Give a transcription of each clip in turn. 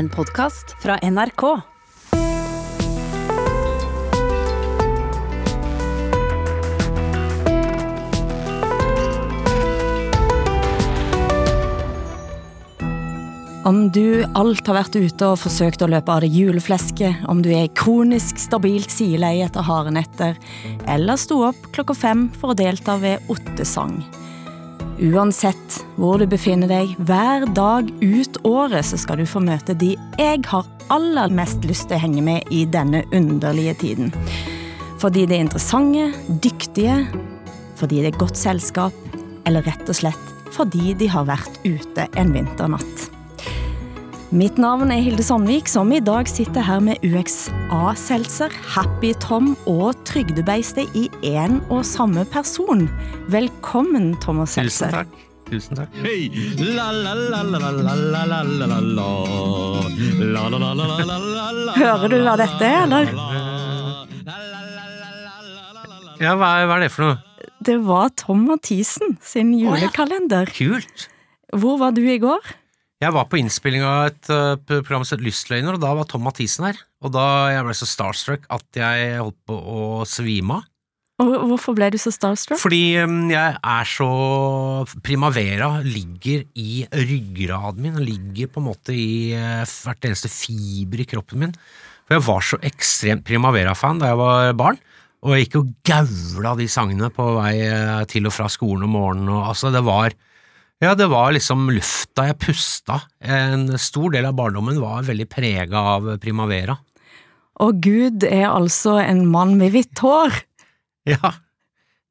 En podkast fra NRK. Om du alt har vært ute og forsøkt å løpe av deg juleflesket, om du er kronisk stabilt sideleie etter harde netter, eller sto opp klokka fem for å delta ved ottesang. Uansett hvor du befinner deg, hver dag ut året så skal du få møte de jeg har aller mest lyst til å henge med i denne underlige tiden. Fordi de er interessante, dyktige, fordi det er godt selskap, eller rett og slett fordi de har vært ute en vinternatt. Mitt navn er Hilde Sandvik, som i dag sitter her med UXA-seltzer, Happy Tom og trygdebeistet i én og samme person. Velkommen, Thomas Seltzer. Tusen takk. Tusen takk. Hey! Hører du hva dette er, eller? Ja, hva er, hva er, det for noe? Det var Tom Mathisen sin julekalender. Oh, ja. Kult! Hvor var du i går? Jeg var på innspilling av et uh, program som het Lystløgner, og da var Tom Mathisen her. Og da jeg ble så starstruck at jeg holdt på å svime av. Hvorfor ble du så starstruck? Fordi um, jeg er så Primavera ligger i ryggraden min, ligger på en måte i uh, hvert eneste fiber i kroppen min. For jeg var så ekstremt Primavera-fan da jeg var barn. Og jeg gikk og gaula de sangene på vei uh, til og fra skolen om morgenen. Og, altså, det var ja, det var liksom lufta jeg pusta. En stor del av barndommen var veldig prega av Primavera. Og Gud er altså en mann med hvitt hår. Ja,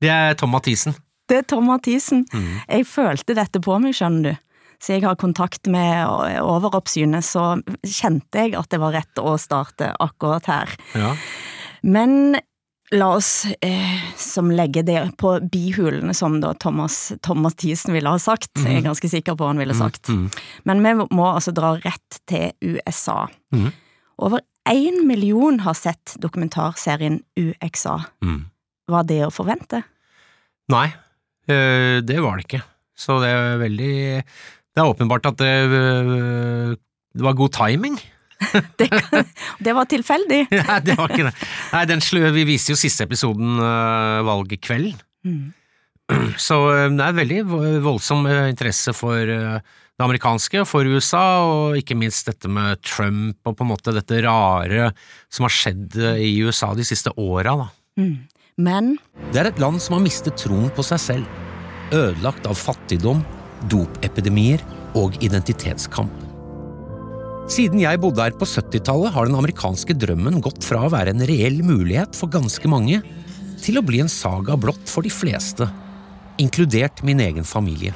det er Tom Mathisen. Det er Tom Mathisen. Mm. Jeg følte dette på meg, skjønner du. Så jeg har kontakt med overoppsynet, så kjente jeg at det var rett å starte akkurat her. Ja. Men la oss eh, som legge det på bihulene, som da Thomas, Thomas Thiesen ville ha sagt. Jeg er ganske sikker på hva han ville sagt. Mm. Men vi må altså dra rett til USA. Mm. Over én million har sett dokumentarserien UXA. Mm. Var det å forvente? Nei, øh, det var det ikke. Så det er veldig Det er åpenbart at det, øh, det var god timing. Det, kan, det var tilfeldig. Nei, det var ikke det. Nei, den slu, vi viste jo siste episoden uh, valgkvelden. Mm. Så øh, det er veldig vo- voldsom øh, interesse for det amerikanske, for USA, og ikke minst dette med Trump og på en måte dette rare som har skjedd i USA de siste åra, da. Mm. Men Det er et land som har mistet troen på seg selv, ødelagt av fattigdom, dopepidemier og identitetskamp. Siden jeg bodde her på 70-tallet har den amerikanske drømmen gått fra å være en reell mulighet for ganske mange, til å bli en saga blott for de fleste, inkludert min egen familie.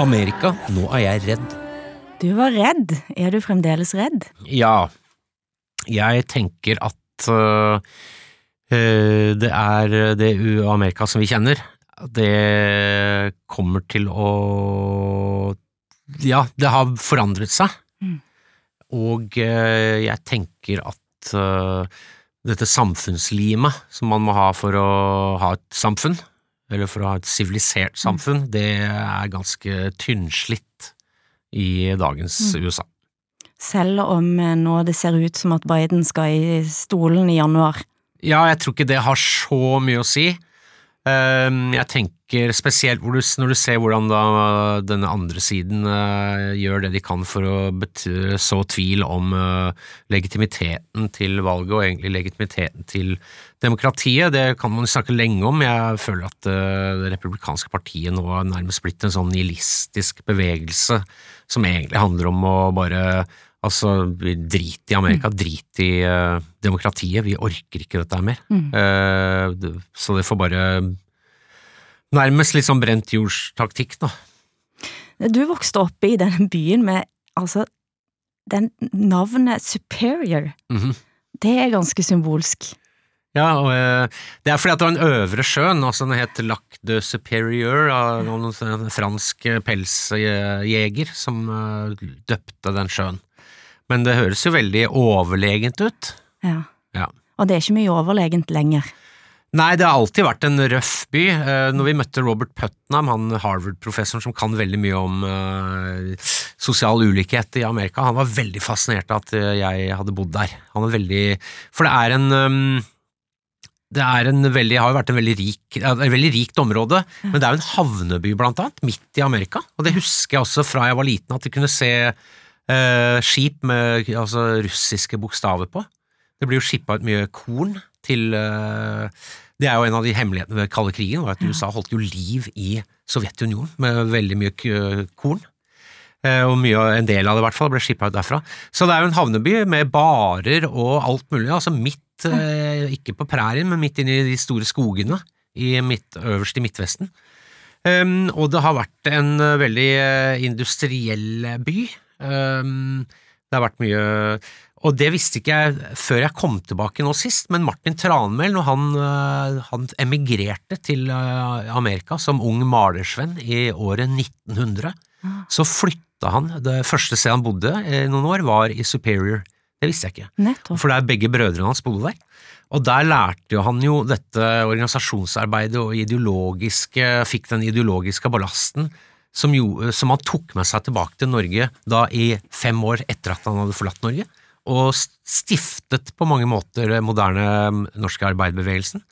Amerika, nå er jeg redd. du var redd. Er du fremdeles redd? Ja, jeg tenker at øh, det er det Amerika som vi kjenner. Det kommer til å Ja, det har forandret seg. Mm. Og øh, jeg tenker at øh, dette samfunnslimet som man må ha for å ha et samfunn, eller for å ha et sivilisert samfunn, det er ganske tynnslitt i dagens USA. Selv om eh, nå det ser ut som at Biden skal i stolen i januar. Ja, jeg tror ikke det har så mye å si. Ehm, Jeg tenker spesielt hvor du, når du ser hvordan da denne andre siden uh, gjør det de kan for å bety- så tvil om uh, legitimiteten til valget, og egentlig legitimiteten til demokratiet. Det kan man snakke lenge om. Jeg føler at uh, det republikanske partiet nå er nærmest blitt en sånn nihilistisk bevegelse som egentlig handler om å bare Altså, vi drit i Amerika, drit i uh, demokratiet, vi orker ikke dette her mer. Mm. Uh, så det får bare Nærmest litt sånn brent jordstaktikk, da. Du vokste opp i denne byen med altså den navnet Superior. Mhm. Det er ganske symbolsk. Ja, og eh, det er fordi at det var en øvre sjøen, altså den het Lac de Superior, av noen sånn fransk pelsjeger som eh, døpte den sjøen. Men det høres jo veldig overlegent ut. Ja. Ja. Og det er ikke mye overlegent lenger. Nei, det har alltid vært en røff by. Eh, Når vi møtte Robert Putnam, han Harvard-professoren som kan veldig mye om eh, sosial ulikhet i Amerika, han var veldig fascinert av at eh, jeg hadde bodd der. Han er veldig For det er en um, det er en veldig, har jo vært en veldig rik, et veldig rikt område, men det er jo en havneby, blant annet, midt i Amerika. Og det husker jeg også fra jeg var liten, at vi kunne se eh, skip med altså, russiske bokstaver på. Det blir jo skippa ut mye korn til eh, Det er jo en av de hemmelighetene ved kalde krigen, var at USA holdt jo liv i Sovjetunionen med veldig mye korn. Eh, Og mye, en del av det i hvert fall ble skippa ut derfra. Så det er jo en havneby med barer og alt mulig, altså midt, eh, ikke på prærien, men midt inne i de store skogene i midt, øverst i Midtvesten. Um, og det har vært en eh, veldig eh, industriell by. Um, det har vært mye Og det visste ikke jeg før jeg kom tilbake nå sist, men Martin Tranmæl, når han, eh, han emigrerte til eh, Amerika som ung malersvenn i året 1900, så flytta han Det første stedet han bodde i noen år, var i Superior. Det visste jeg ikke. Nettopp. For der begge brødrene hans bodde der. Og der lærte jo han jo dette organisasjonsarbeidet og ideologiske, fikk den ideologiske ballasten som, jo, som han tok med seg tilbake til Norge da i fem år etter at han hadde forlatt Norge, og stiftet på mange måter den moderne norske arbeiderbevegelsen,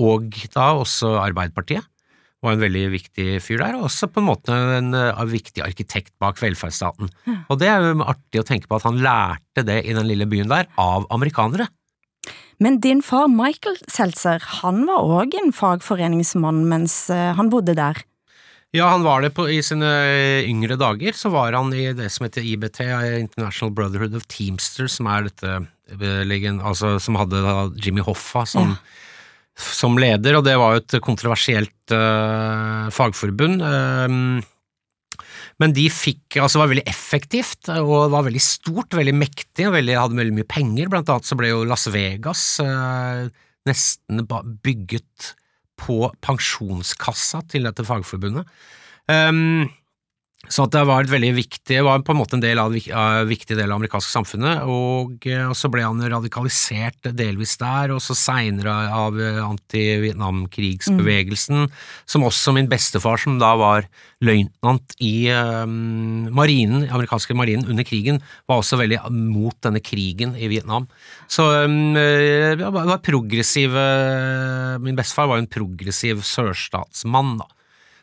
og da også Arbeiderpartiet. Var en veldig viktig fyr der, og også på en måte en viktig arkitekt bak velferdsstaten. Og det er jo artig å tenke på at han lærte det i den lille byen der, av amerikanere. Men din far Michael Seltzer, han var òg en fagforeningsmann mens eh, han bodde der. Ja, han var det på, i sine yngre dager, så var han i det som heter IBT, International Brotherhood of Teamsters, som er dette eh, altså, som hadde Jimmy Hoffa som, som leder, og det var jo et kontroversielt uh, fagforbund. Um, men de fikk, altså var veldig effektivt, og var veldig stort, veldig mektig, og veldig, hadde veldig mye penger. Blant annet så ble jo Las Vegas eh, nesten bygget på pensjonskassa til dette fagforbundet. Um, så det var viktig, var på en måte en del av, viktig del av det amerikanske samfunnet, og, eh, og så ble han radikalisert delvis der, og så seinere av eh, anti-Vietnamkrigsbevegelsen, som også min bestefar, som da var løytnant i um, marinen, amerikanske marinen under krigen, var også veldig mot denne krigen i Vietnam. Så um, var progressiv eh, Min bestefar var jo en progressiv sørstatsmann, da.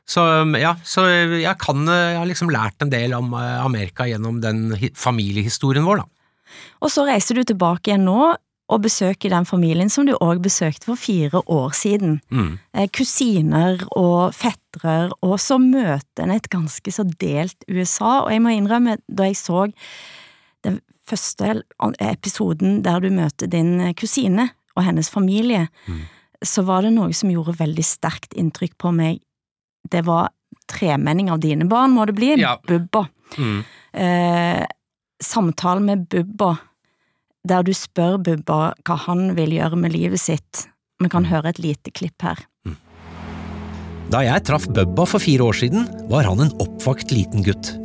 Så um, ja, så jeg kan eh, Jeg har liksom lært en del om eh, Amerika gjennom den familiehistorien vår, da. Og så reiser du tilbake igjen nå og besøker den familien som du òg besøkte for fire år siden. Mm. Eh, Kusiner og fettere, og så møter en et ganske så delt USA, og jeg må innrømme, da jeg så den første episoden der du møter din kusine og hennes familie, Mm. så var det noe som gjorde veldig sterkt inntrykk på meg. Det var tremenning av dine barn, må det bli, Ja. Bubba. Mm. Eh, samtalen med Bubba, der du spør Bubba hva han vil gjøre med livet sitt. Vi kan høre et lite klipp her. Da jeg traff Bubba for fire år siden, var han en oppvakt liten gutt.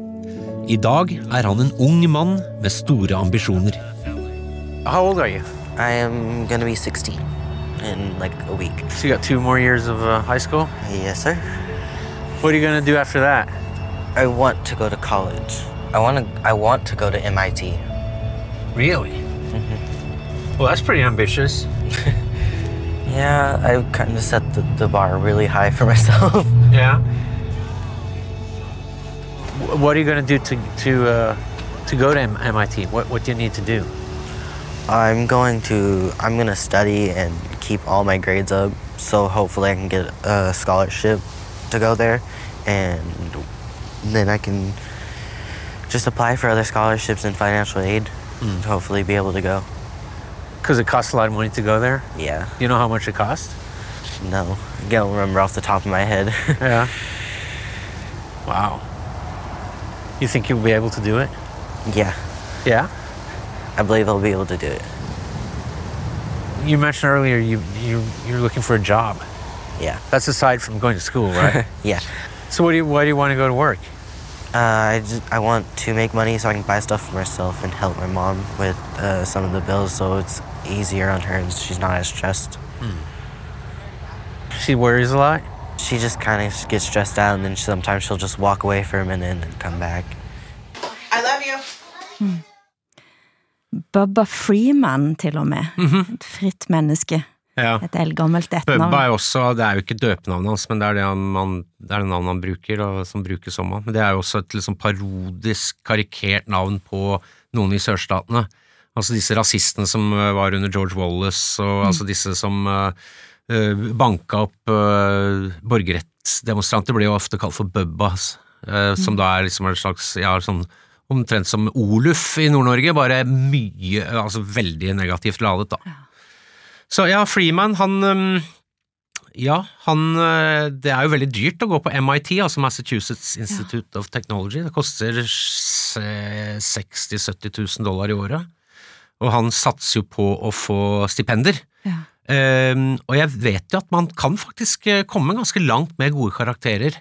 I dag er han en ung mann med store ambisjoner. How old are you? I am gonna be 16 in like a week. So you got two more years of uh, high school? Yes, sir. What are you gonna do after that? I want to go to college. I want to. I want to go to MIT. Really? Mhm. Well, that's pretty ambitious. Yeah, I kind of set the, the bar really high for myself. Yeah. What are you going to do to to uh, to go to M- MIT? What what do you need to do? I'm going to. I'm gonna study and keep all my grades up, so hopefully I can get a scholarship to go there, and then I can just apply for other scholarships and financial aid, and hopefully be able to go. Because it costs a lot of money to go there. Yeah. You know how much it costs? No, I don't remember off the top of my head. Yeah. Wow. You think you'll be able to do it? yeah, Yeah. I believe I'll be able to do it. You mentioned earlier you you you're looking for a job. Yeah. That's aside from going to school, right? Yeah. so what do you why do you want to go to work? Uh, I, just, I want to make money so I can buy stuff for myself and help my mom with uh, some of the bills so it's easier on her and she's not as stressed. She worries a lot. She just kind of gets stressed out, and then sometimes she'll just walk away for a minute and then come back. I love you. Bubba Freeman, til og med. Et fritt menneske. Ja. Et eldgammelt Bubba er jo også, det er jo ikke døpenavnet hans, men det er det, han, det er det navnet han bruker, og som brukes om han. Men det er jo også et liksom parodisk, karikert navn på noen i sørstatene. Altså disse rasistene som øh, var under George Wallace, og altså disse som uh, banka opp uh, borgerrettsdemonstranter, blir jo ofte kalt for Bubbas, uh, som da er liksom en slags, ja, sånn omtrent som Oluf i Nord-Norge, bare mye, altså veldig negativt ladet, da. Så ja, Freeman, han Ja, han øh, Det er jo veldig dyrt å gå på MIT, altså Massachusetts Institute of Technology. Det koster 60 000-70 000 dollar i året. Og han satser jo på å få stipender. Ja. Um, og jeg vet jo at man kan faktisk øh, komme ganske langt med gode karakterer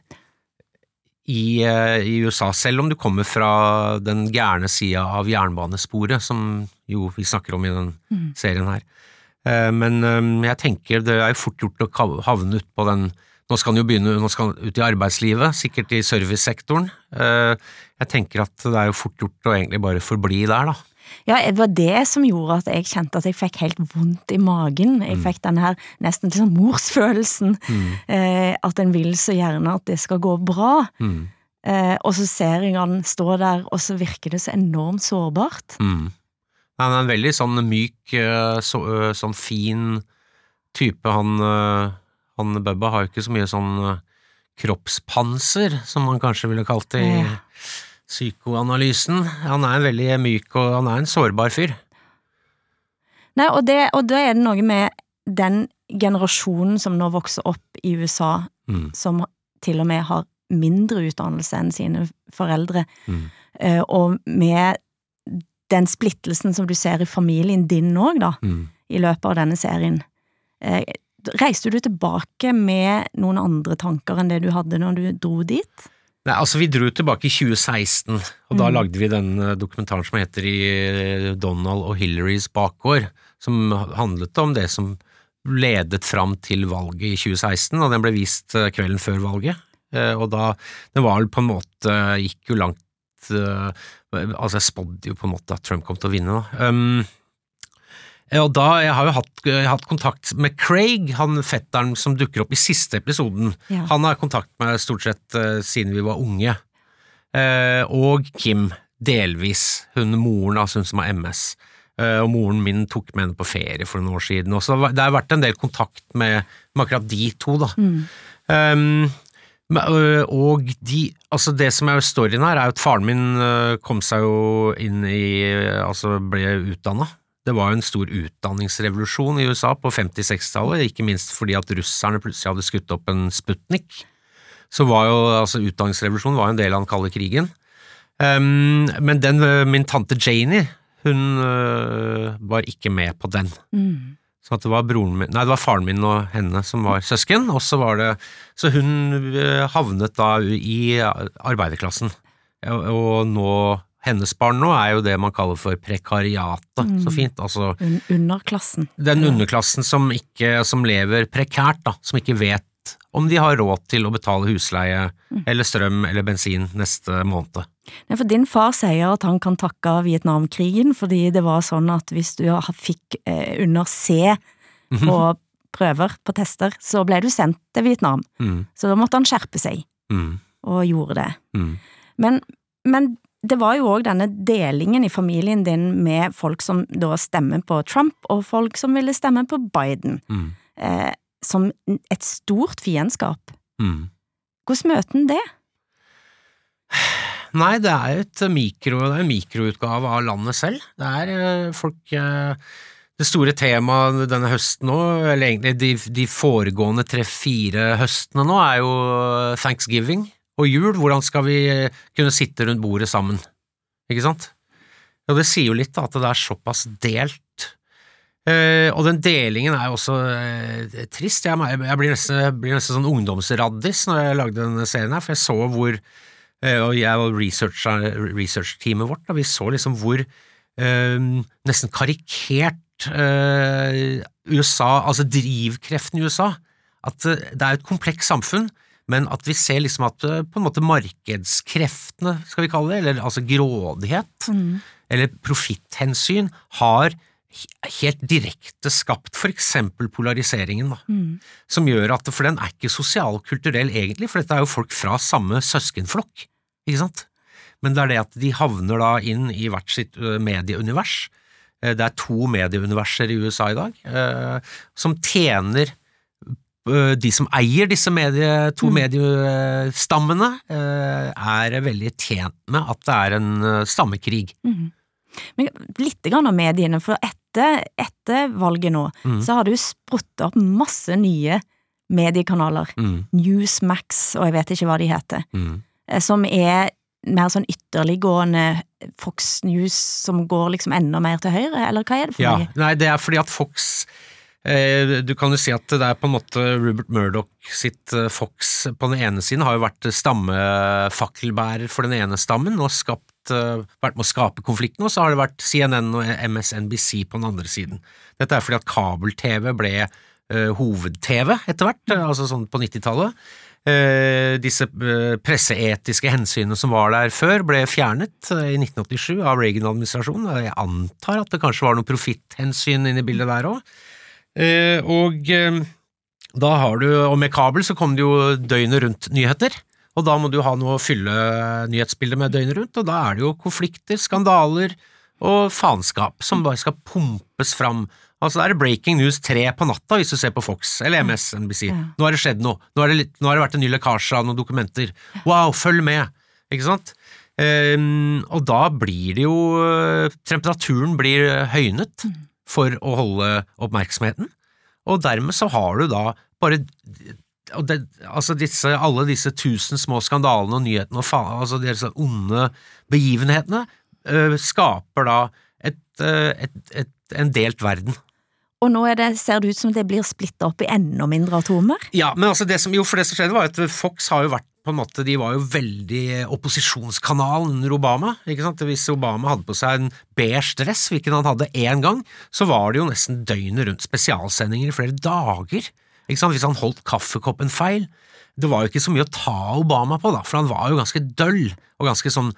i, øh, i USA, selv om du kommer fra den gærne sida av jernbanesporet, som jo vi snakker om i den serien her. Eh, Men eh, jeg tenker det er jo fort gjort å havne ut på den Nå skal han jo begynne nå skal han ut i arbeidslivet, sikkert i servicesektoren. Eh, Jeg tenker at det er jo fort gjort å egentlig bare forbli der, da. Ja, det var det som gjorde at jeg kjente at jeg fikk helt vondt i magen. Jeg fikk denne her nesten liksom morsfølelsen. Eh, at en vil så gjerne at det skal gå bra. Mm. Eh, og så ser jeg han stå der, og så virker det så enormt sårbart. Mm. Han er en veldig sånn myk, eh, så, eh, sånn fin type. Han, eh, han Bubba har jo ikke så mye sånn kroppspanser, som man kanskje ville kalt det i psykoanalysen. Han er en veldig myk, og han er en sårbar fyr. Nei, og, det, og da er det noe med den generasjonen som nå vokser opp i USA, Mm. som til og med har mindre utdannelse enn sine foreldre, Mm. og med den splittelsen som du ser i familien din òg, da, Mm. i løpet av denne serien. Eh, Reiste du tilbake med noen andre tanker enn det du hadde når du dro dit? Nei, altså Vi dro tilbake i 2016, og da Mm. lagde vi den eh, dokumentaren som heter I eh, Donald og Hillarys bakgård, som handlet om det som ledet fram til valget i 2016, og den ble vist eh, kvelden før valget. Og da Den var vel på en måte Gikk jo langt Altså, jeg spådde jo på en måte at Trump kom til å vinne, da. Um, og da, Jeg har jo hatt, har hatt kontakt med Craig, han fetteren som dukker opp i siste episoden. Ja. Han har kontakt med stort sett uh, siden vi var unge. Uh, og Kim, delvis. Hun moren, altså hun som har MS. Uh, og moren min tok med henne på ferie for noen år siden. Og så det har vært en del kontakt med, med akkurat de to, da. Um, men, ø, og de, altså det som er storyen her, er at faren min ø, kom seg jo inn i Altså ble utdanna. Det var jo en stor utdanningsrevolusjon i USA på 50-60-tallet, ikke minst fordi at russerne plutselig hadde skutt opp en Sputnik. Så var jo altså utdanningsrevolusjonen var jo en del av den kalde krigen. Um, men den, min tante Janie, hun ø, var ikke med på den. Mm. Så at det var min, nei det var faren min og henne som var søsken, og så var det, så hun eh, havnet da i arbeiderklassen. Og, nå, hennes barn nå er jo det man kaller for prekariatet, så fint, altså Un underklassen. den underklassen som ikke, som lever prekært da, som ikke vet om de har råd til å betale husleie eller strøm eller bensin neste måned. Nei, for din far sier at han kan takke Vietnamkrigen, fordi det var sånn at hvis du fikk eh, under C på prøver, på tester, så ble du sendt til Vietnam. Mm, Så da måtte han skjerpe seg, mm, og gjorde det. mm, Men, men det var jo òg denne delingen i familien din med folk som da stemmer på Trump, og folk som ville stemme på Biden, mm, eh, som et stort fiendskap. mm. Hvordan møter en det? Nei, det er jo mikro, en mikroutgave av landet selv. Det er eh, folk eh, Det store temaet denne høsten nå, eller egentlig de, de foregående tre-fire høstene nå, er jo thanksgiving og jul. Hvordan skal vi eh, kunne sitte rundt bordet sammen? Ikke sant? Og det sier jo litt da, at det er såpass delt. Uh, og den delingen er jo også uh, trist. Jeg, jeg blir nesten, blir nesten sånn ungdomsraddis når jeg lagde denne serien her, for jeg så hvor og jeg og research- research-teamet vårt, da, vi så liksom hvor eh, nesten karikert eh, USA, altså drivkreften i USA, at eh, det er et komplekst samfunn, men at vi ser liksom at eh, på en måte markedskreftene, skal vi kalle det, eller altså grådighet, eller profitthensyn, har helt direkte skapt for eksempel polariseringen, da, som gjør at, for den er ikke sosialkulturell egentlig, for dette er jo folk fra samme søskenflokk, ikke sant? Men det er det at de havner da inn i hvert sitt medieunivers. Eh, Det er to medieuniverser i USA i dag, eh, som tjener de som eier disse medie, to mediestammene, eh, er veldig tjent med at det er en stammekrig. stammekrig. Men litt grann om mediene, for etter, etter valget nå, Mm. så har det jo spruttet opp masse nye mediekanaler. Mm, Newsmax, og jeg vet ikke hva de heter, mm. Eh, som er mer sånn ytterliggående Fox News som går liksom enda mer til høyre, eller hva er det for Ja, noe? nei, det er fordi at Fox eh, Du kan jo si at det er på en måte Rupert Murdoch sitt eh, Fox på den ene siden har jo vært stammefakkelbærer for den ene stammen og skapt, vært med å skape konflikten, og så har det vært CNN og MSNBC på den andre siden. Dette er fordi at kabel-TV ble hoved-TV etter hvert, altså sånn på 90-tallet. Eh, disse eh, presseetiske hensynene som var der før, ble fjernet eh, i 1987 av Reagan-administrasjonen. Jeg antar at det kanskje var noe profitthensyn inne i bildet der òg. Og da har du, og med kabel så kom det jo døgnet rundt nyheter. Og da må du ha noe å fylle nyhetsbildet med døgnet rundt, og da er det jo konflikter, skandaler og faenskap som bare skal pumpes fram. Altså det er det breaking news tre på natta hvis du ser på Fox eller MSNBC. Ja. Nå har det skjedd noe, nå har det, litt, nå har det vært en ny lekkasje av noen dokumenter. Wow, følg med! Ikke sant? Um, og da blir det jo Temperaturen blir høynet for å holde oppmerksomheten, og dermed så har du da bare det, altså disse, alle disse tusen små skandalene og nyhetene og faen, altså disse onde begivenhetene skaper da et, øh, et, et, en delt verden. Og nå er det, ser det ut som det blir splittet opp i enda mindre atomer. Ja, men altså det som, jo, for det som skjedde var at Fox har jo vært på en måte, de var jo veldig opposisjonskanal under Obama. ikke sant? Hvis Obama hadde på seg en beige dress, hvilken han hadde én gang, så var det jo nesten døgnet rundt spesialsendinger i flere dager. ikke sant? Hvis han holdt kaffekoppen feil. Det var jo ikke så mye å ta Obama på, da, for han var jo ganske døll og ganske sånn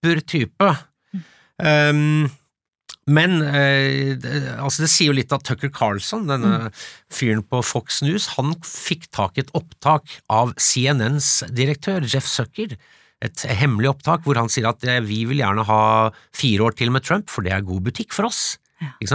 propper type. Um, men eh, altså det sier jo litt at Tucker Carlson, denne fyren på Fox News, han fikk tak i et opptak av CNNs direktør, Jeff Zucker, et hemmelig opptak hvor han sier at eh, vi vil gjerne ha fire år til med Trump, for det er god butikk for oss.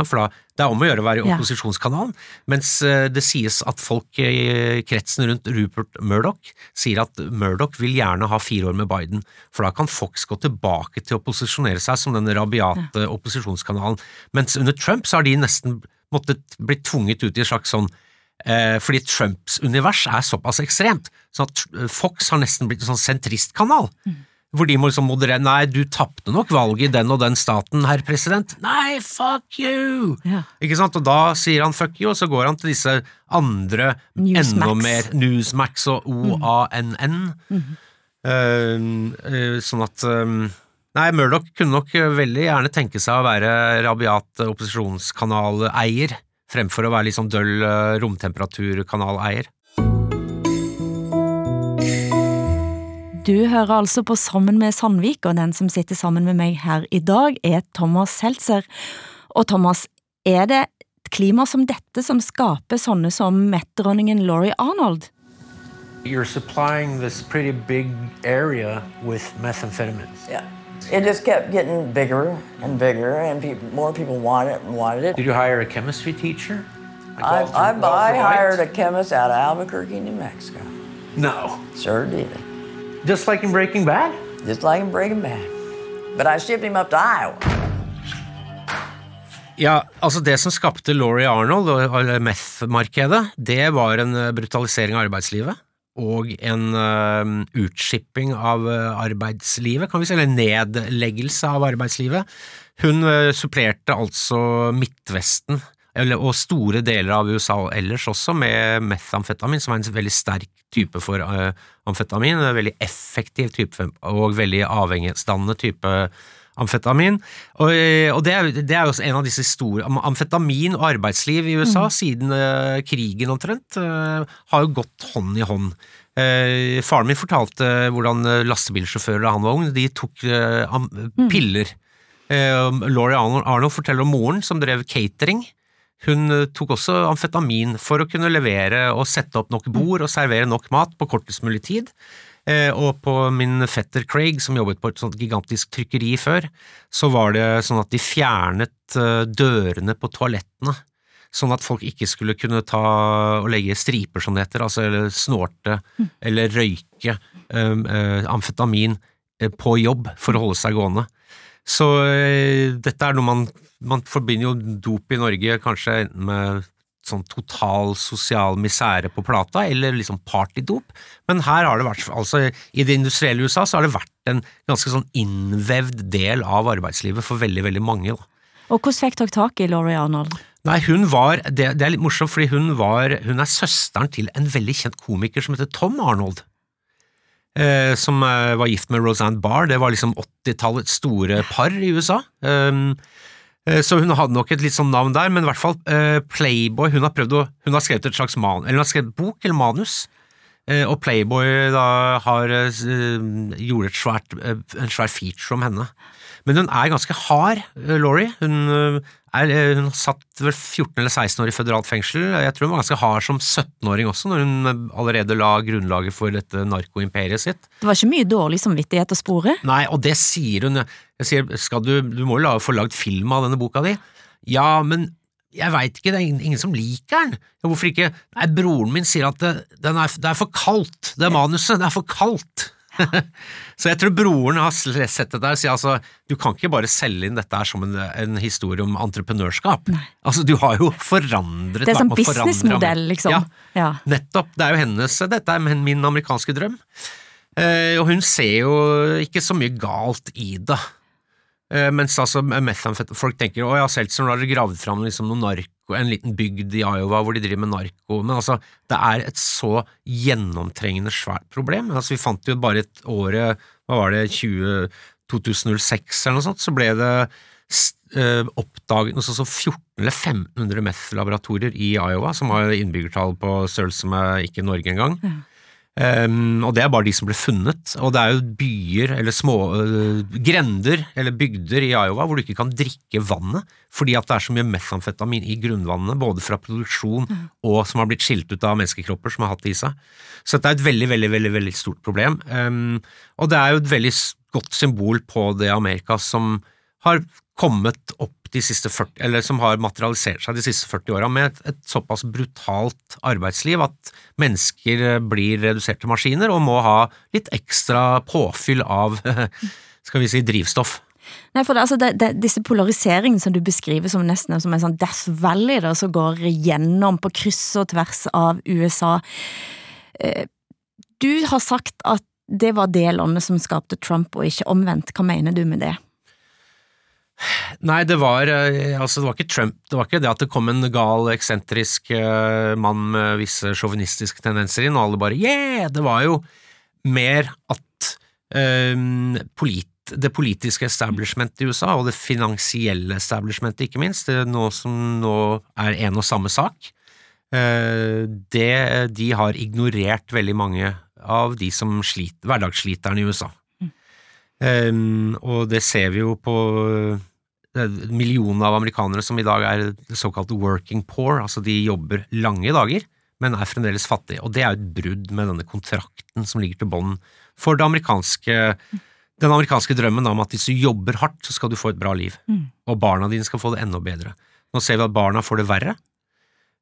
For da, Det er om å gjøre å være i opposisjonskanalen, mens eh, det sies at folk i kretsen rundt Rupert Murdoch sier at Murdoch vil gjerne ha fire år med Biden, for da kan Fox gå tilbake til å posisjonere seg som den rabiate opposisjonskanalen. Mens under Trump så har de nesten måttet blitt tvunget ut i et slags sånn eh, fordi Trumps univers er såpass ekstremt, så at eh, Fox har nesten blitt en sånn sentristkanal. Hvor de må liksom moderere Nei, du tapte nok valget i den og den staten, herr president. Nei, fuck you! Ja. Ikke sant? Og da sier han fuck you, og så går han til disse andre Newsmax. enda mer Newsmax og OANN. Uh, uh, sånn at um, Nei, Murdoch kunne nok veldig gjerne tenke seg å være rabiat opposisjonskanaleier, fremfor å være litt sånn døll eh, romtemperaturkanaleier. Du hører altså på Sammen med Sandvik, og den som sitter sammen med meg her i dag er Thomas Seltzer. Og Thomas, er det et klima som dette som skaper sånne som Met-dronningen Laurie Arnold? You're supplying this pretty big area with methamphetamines. Yeah. It just kept getting bigger and bigger, and people, more people wanted it and wanted it. Did you hire a chemistry teacher? Like I, Walter- I, Walter I hired a chemist out of Albuquerque, New Mexico. No. Sure did. Just like in Breaking Bad? Just like in Breaking Bad. But I shipped him up to Iowa. Ja, altså det som skapte Laurie Arnold og meth-markedet, det var en eh, brutalisering av arbeidslivet. Og en uh, utskipping av eh, arbeidslivet, kan vi si, eller nedleggelse av arbeidslivet. Hun eh, supplerte altså Midtvesten, eller, og store deler av USA ellers også, med methamfetamin, som er en veldig sterk type for uh, amfetamin. En veldig effektiv type og veldig avhengighetsdannende type amfetamin. Og, og det, er, det er også en av disse store Amfetamin og arbeidsliv i USA siden uh, krigen omtrent uh, har jo gått hånd i hånd. Uh, faren min fortalte hvordan lastebilsjåfører da han var ung, de tok am, piller. Laurie Arnold, Arnold forteller om moren som drev catering. Hun tok også amfetamin for å kunne levere og sette opp nok bord og servere nok mat på kortest mulig tid. Eh, og på min fetter Craig, som jobbet på et sånt gigantisk trykkeri før, så var det sånn at de fjernet eh, dørene på toalettene, sånn at folk ikke skulle kunne ta og legge striper, som det heter, altså eller snorte mm. eller røyke um, uh, amfetamin på jobb for å holde seg gående. Så uh, dette er noe man man forbinder jo dop i Norge kanskje med sånn total sosial misere på plata, eller liksom partydop, men her har det vært, altså i det industrielle USA så har det vært en ganske sånn innvevd del av arbeidslivet for veldig, veldig mange. Da. Og hvordan fikk dere tak i Laurie Arnold? Nei, hun var, det, det, er litt morsomt, fordi hun var, hun er søsteren til en veldig kjent komiker som heter Tom Arnold. Eh, som eh, var gift med Roseanne Barr, det var liksom 80-tallets store par i USA. Um, Eh, så hun hadde nok et litt sånn navn der, men i hvert fall uh, Playboy Hun har prøvd å, hun har skrevet et slags man, eller hun har skrevet bok eller manus, uh, og Playboy da har uh, gjorde et svært, en svær feature om henne. Men hun er ganske hard, Laurie. Hun er, eh, hun satt vel 14 eller 16 år i føderalt fengsel. Jeg tror hun var ganske hard som 17-åring også, når hun eh, allerede la grunnlaget for dette narkoimperiet sitt. Det var ikke mye dårlig samvittighet å spore? Nei, og det sier hun. Jeg sier, skal du, du må jo få lagd film av denne boka di. Ja, men jeg veit ikke, det er ingen, ingen, som liker den. Ja, hvorfor ikke? Nei, broren min sier at det, er, det er for kaldt, det manuset, det er for kaldt. så jeg tror broren har sett det der og sier altså, du kan ikke bare selge inn dette her som en, en historie om entreprenørskap. Nei. Altså, du har jo forandret Det er sånn businessmodell, liksom. Ja, ja, nettopp. Det er jo hennes Dette er min amerikanske drøm. Eh, og hun ser jo ikke så mye galt i det. Eh, mens altså folk tenker å ja, Seltzer, nå har dere gravd fram liksom noe narko en liten bygd i Iowa hvor de driver med narko, men altså, det er et så gjennomtrengende svært problem. Altså, vi fant jo bare et året, hva var det, 20, 2006 eller noe sånt, så ble det uh, oppdaget noe sånt som 14 eller 1500 meth-laboratorier i Iowa, som har innbyggertall på størrelse med ikke Norge engang. Ja. Um, og det er bare de som ble funnet. Og det er jo byer eller små uh, grender eller bygder i Iowa hvor du ikke kan drikke vannet fordi at det er så mye metamfetamin i grunnvannet, både fra produksjon mm. og som har blitt skilt ut av menneskekropper som har hatt det i seg. Så dette er et veldig, veldig, veldig, veldig stort problem. Um, og det er jo et veldig godt symbol på det Amerika som har kommet opp de siste 40, eller som har materialisert seg de siste 40 åra med et, et, såpass brutalt arbeidsliv at mennesker blir redusert til maskiner og må ha litt ekstra påfyll av skal vi si, drivstoff. Nei, for det, altså det, det, Disse polariseringene som du beskriver som nesten som en sånn Death Valley da, som går gjennom på kryss og tvers av USA eh, Du har sagt at det var det landet som skapte Trump, og ikke omvendt. Hva mener du med det? Nei, det var, eh, altså det var ikke Trump. Det var ikke det at det kom en gal, eksentrisk uh, mann med visse sjåvinistiske tendenser inn, og alle bare yeah! Det var jo mer at um, polit, det politiske establishmentet i USA, og det finansielle establishmentet ikke minst, det er noe som nå er en og samme sak, uh, det, de har ignorert veldig mange av de som sliter, hverdagssliterne i USA. Um, og det ser vi jo på millionene av amerikanere som i dag er såkalt working poor, altså de jobber lange dager, men er fremdeles fattige. Og det er et brudd med denne kontrakten som ligger til bånn for amerikanske, den amerikanske drømmen om at hvis du jobber hardt, så skal du få et bra liv. Mm. Og barna dine skal få det enda bedre. Nå ser vi at barna får det verre, eh,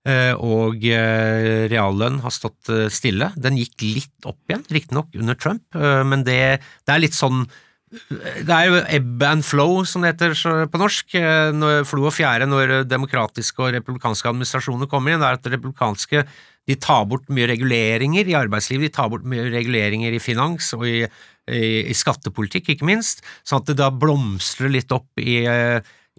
og eh, reallønn har stått eh, stille. Den gikk litt opp igjen, riktignok under Trump, men det, det er litt sånn det er jo ebb and flow, som det heter på norsk. Eh, når flo og fjære når demokratiske og republikanske administrasjoner kommer inn. Det er at republikanske de tar bort mye reguleringer i arbeidslivet, de tar bort mye reguleringer i finans og i, i, i skattepolitikk, ikke minst, sånn at det da blomstrer litt opp i,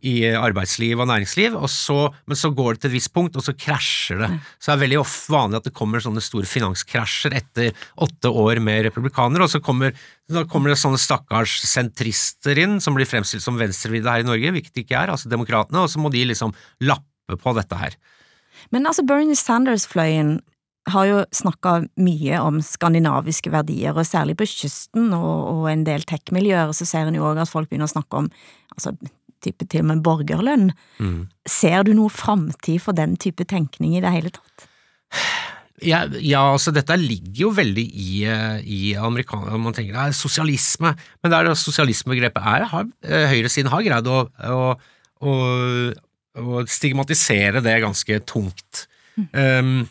i arbeidsliv og næringsliv, og så, men så går det til et visst punkt, og så krasjer det. Så det er veldig vanlig at det kommer sånne store finanskrasjer etter åtte år med republikanere, og så kommer, da kommer det sånne stakkars sentrister inn, som blir fremstilt som venstrevidde her i Norge, hvilket de ikke er, altså demokratene, og så må de liksom lappe på dette her. Men altså, Bernie Sanders-fløyen har jo snakka mye om skandinaviske verdier, og særlig på kysten og, og en del tech-miljøer så ser en jo òg at folk begynner å snakke om altså, type til og med borgerlønn. Mm. Ser du noe framtid for den type tenkning i det hele tatt? Ja, ja, altså dette ligger jo veldig i, eh, i amerikaner, man tenker det er sosialisme, men det er det sosialismebegrepet er, har, eh, høyresiden har greid å, å, å, å stigmatisere det ganske tungt. Um,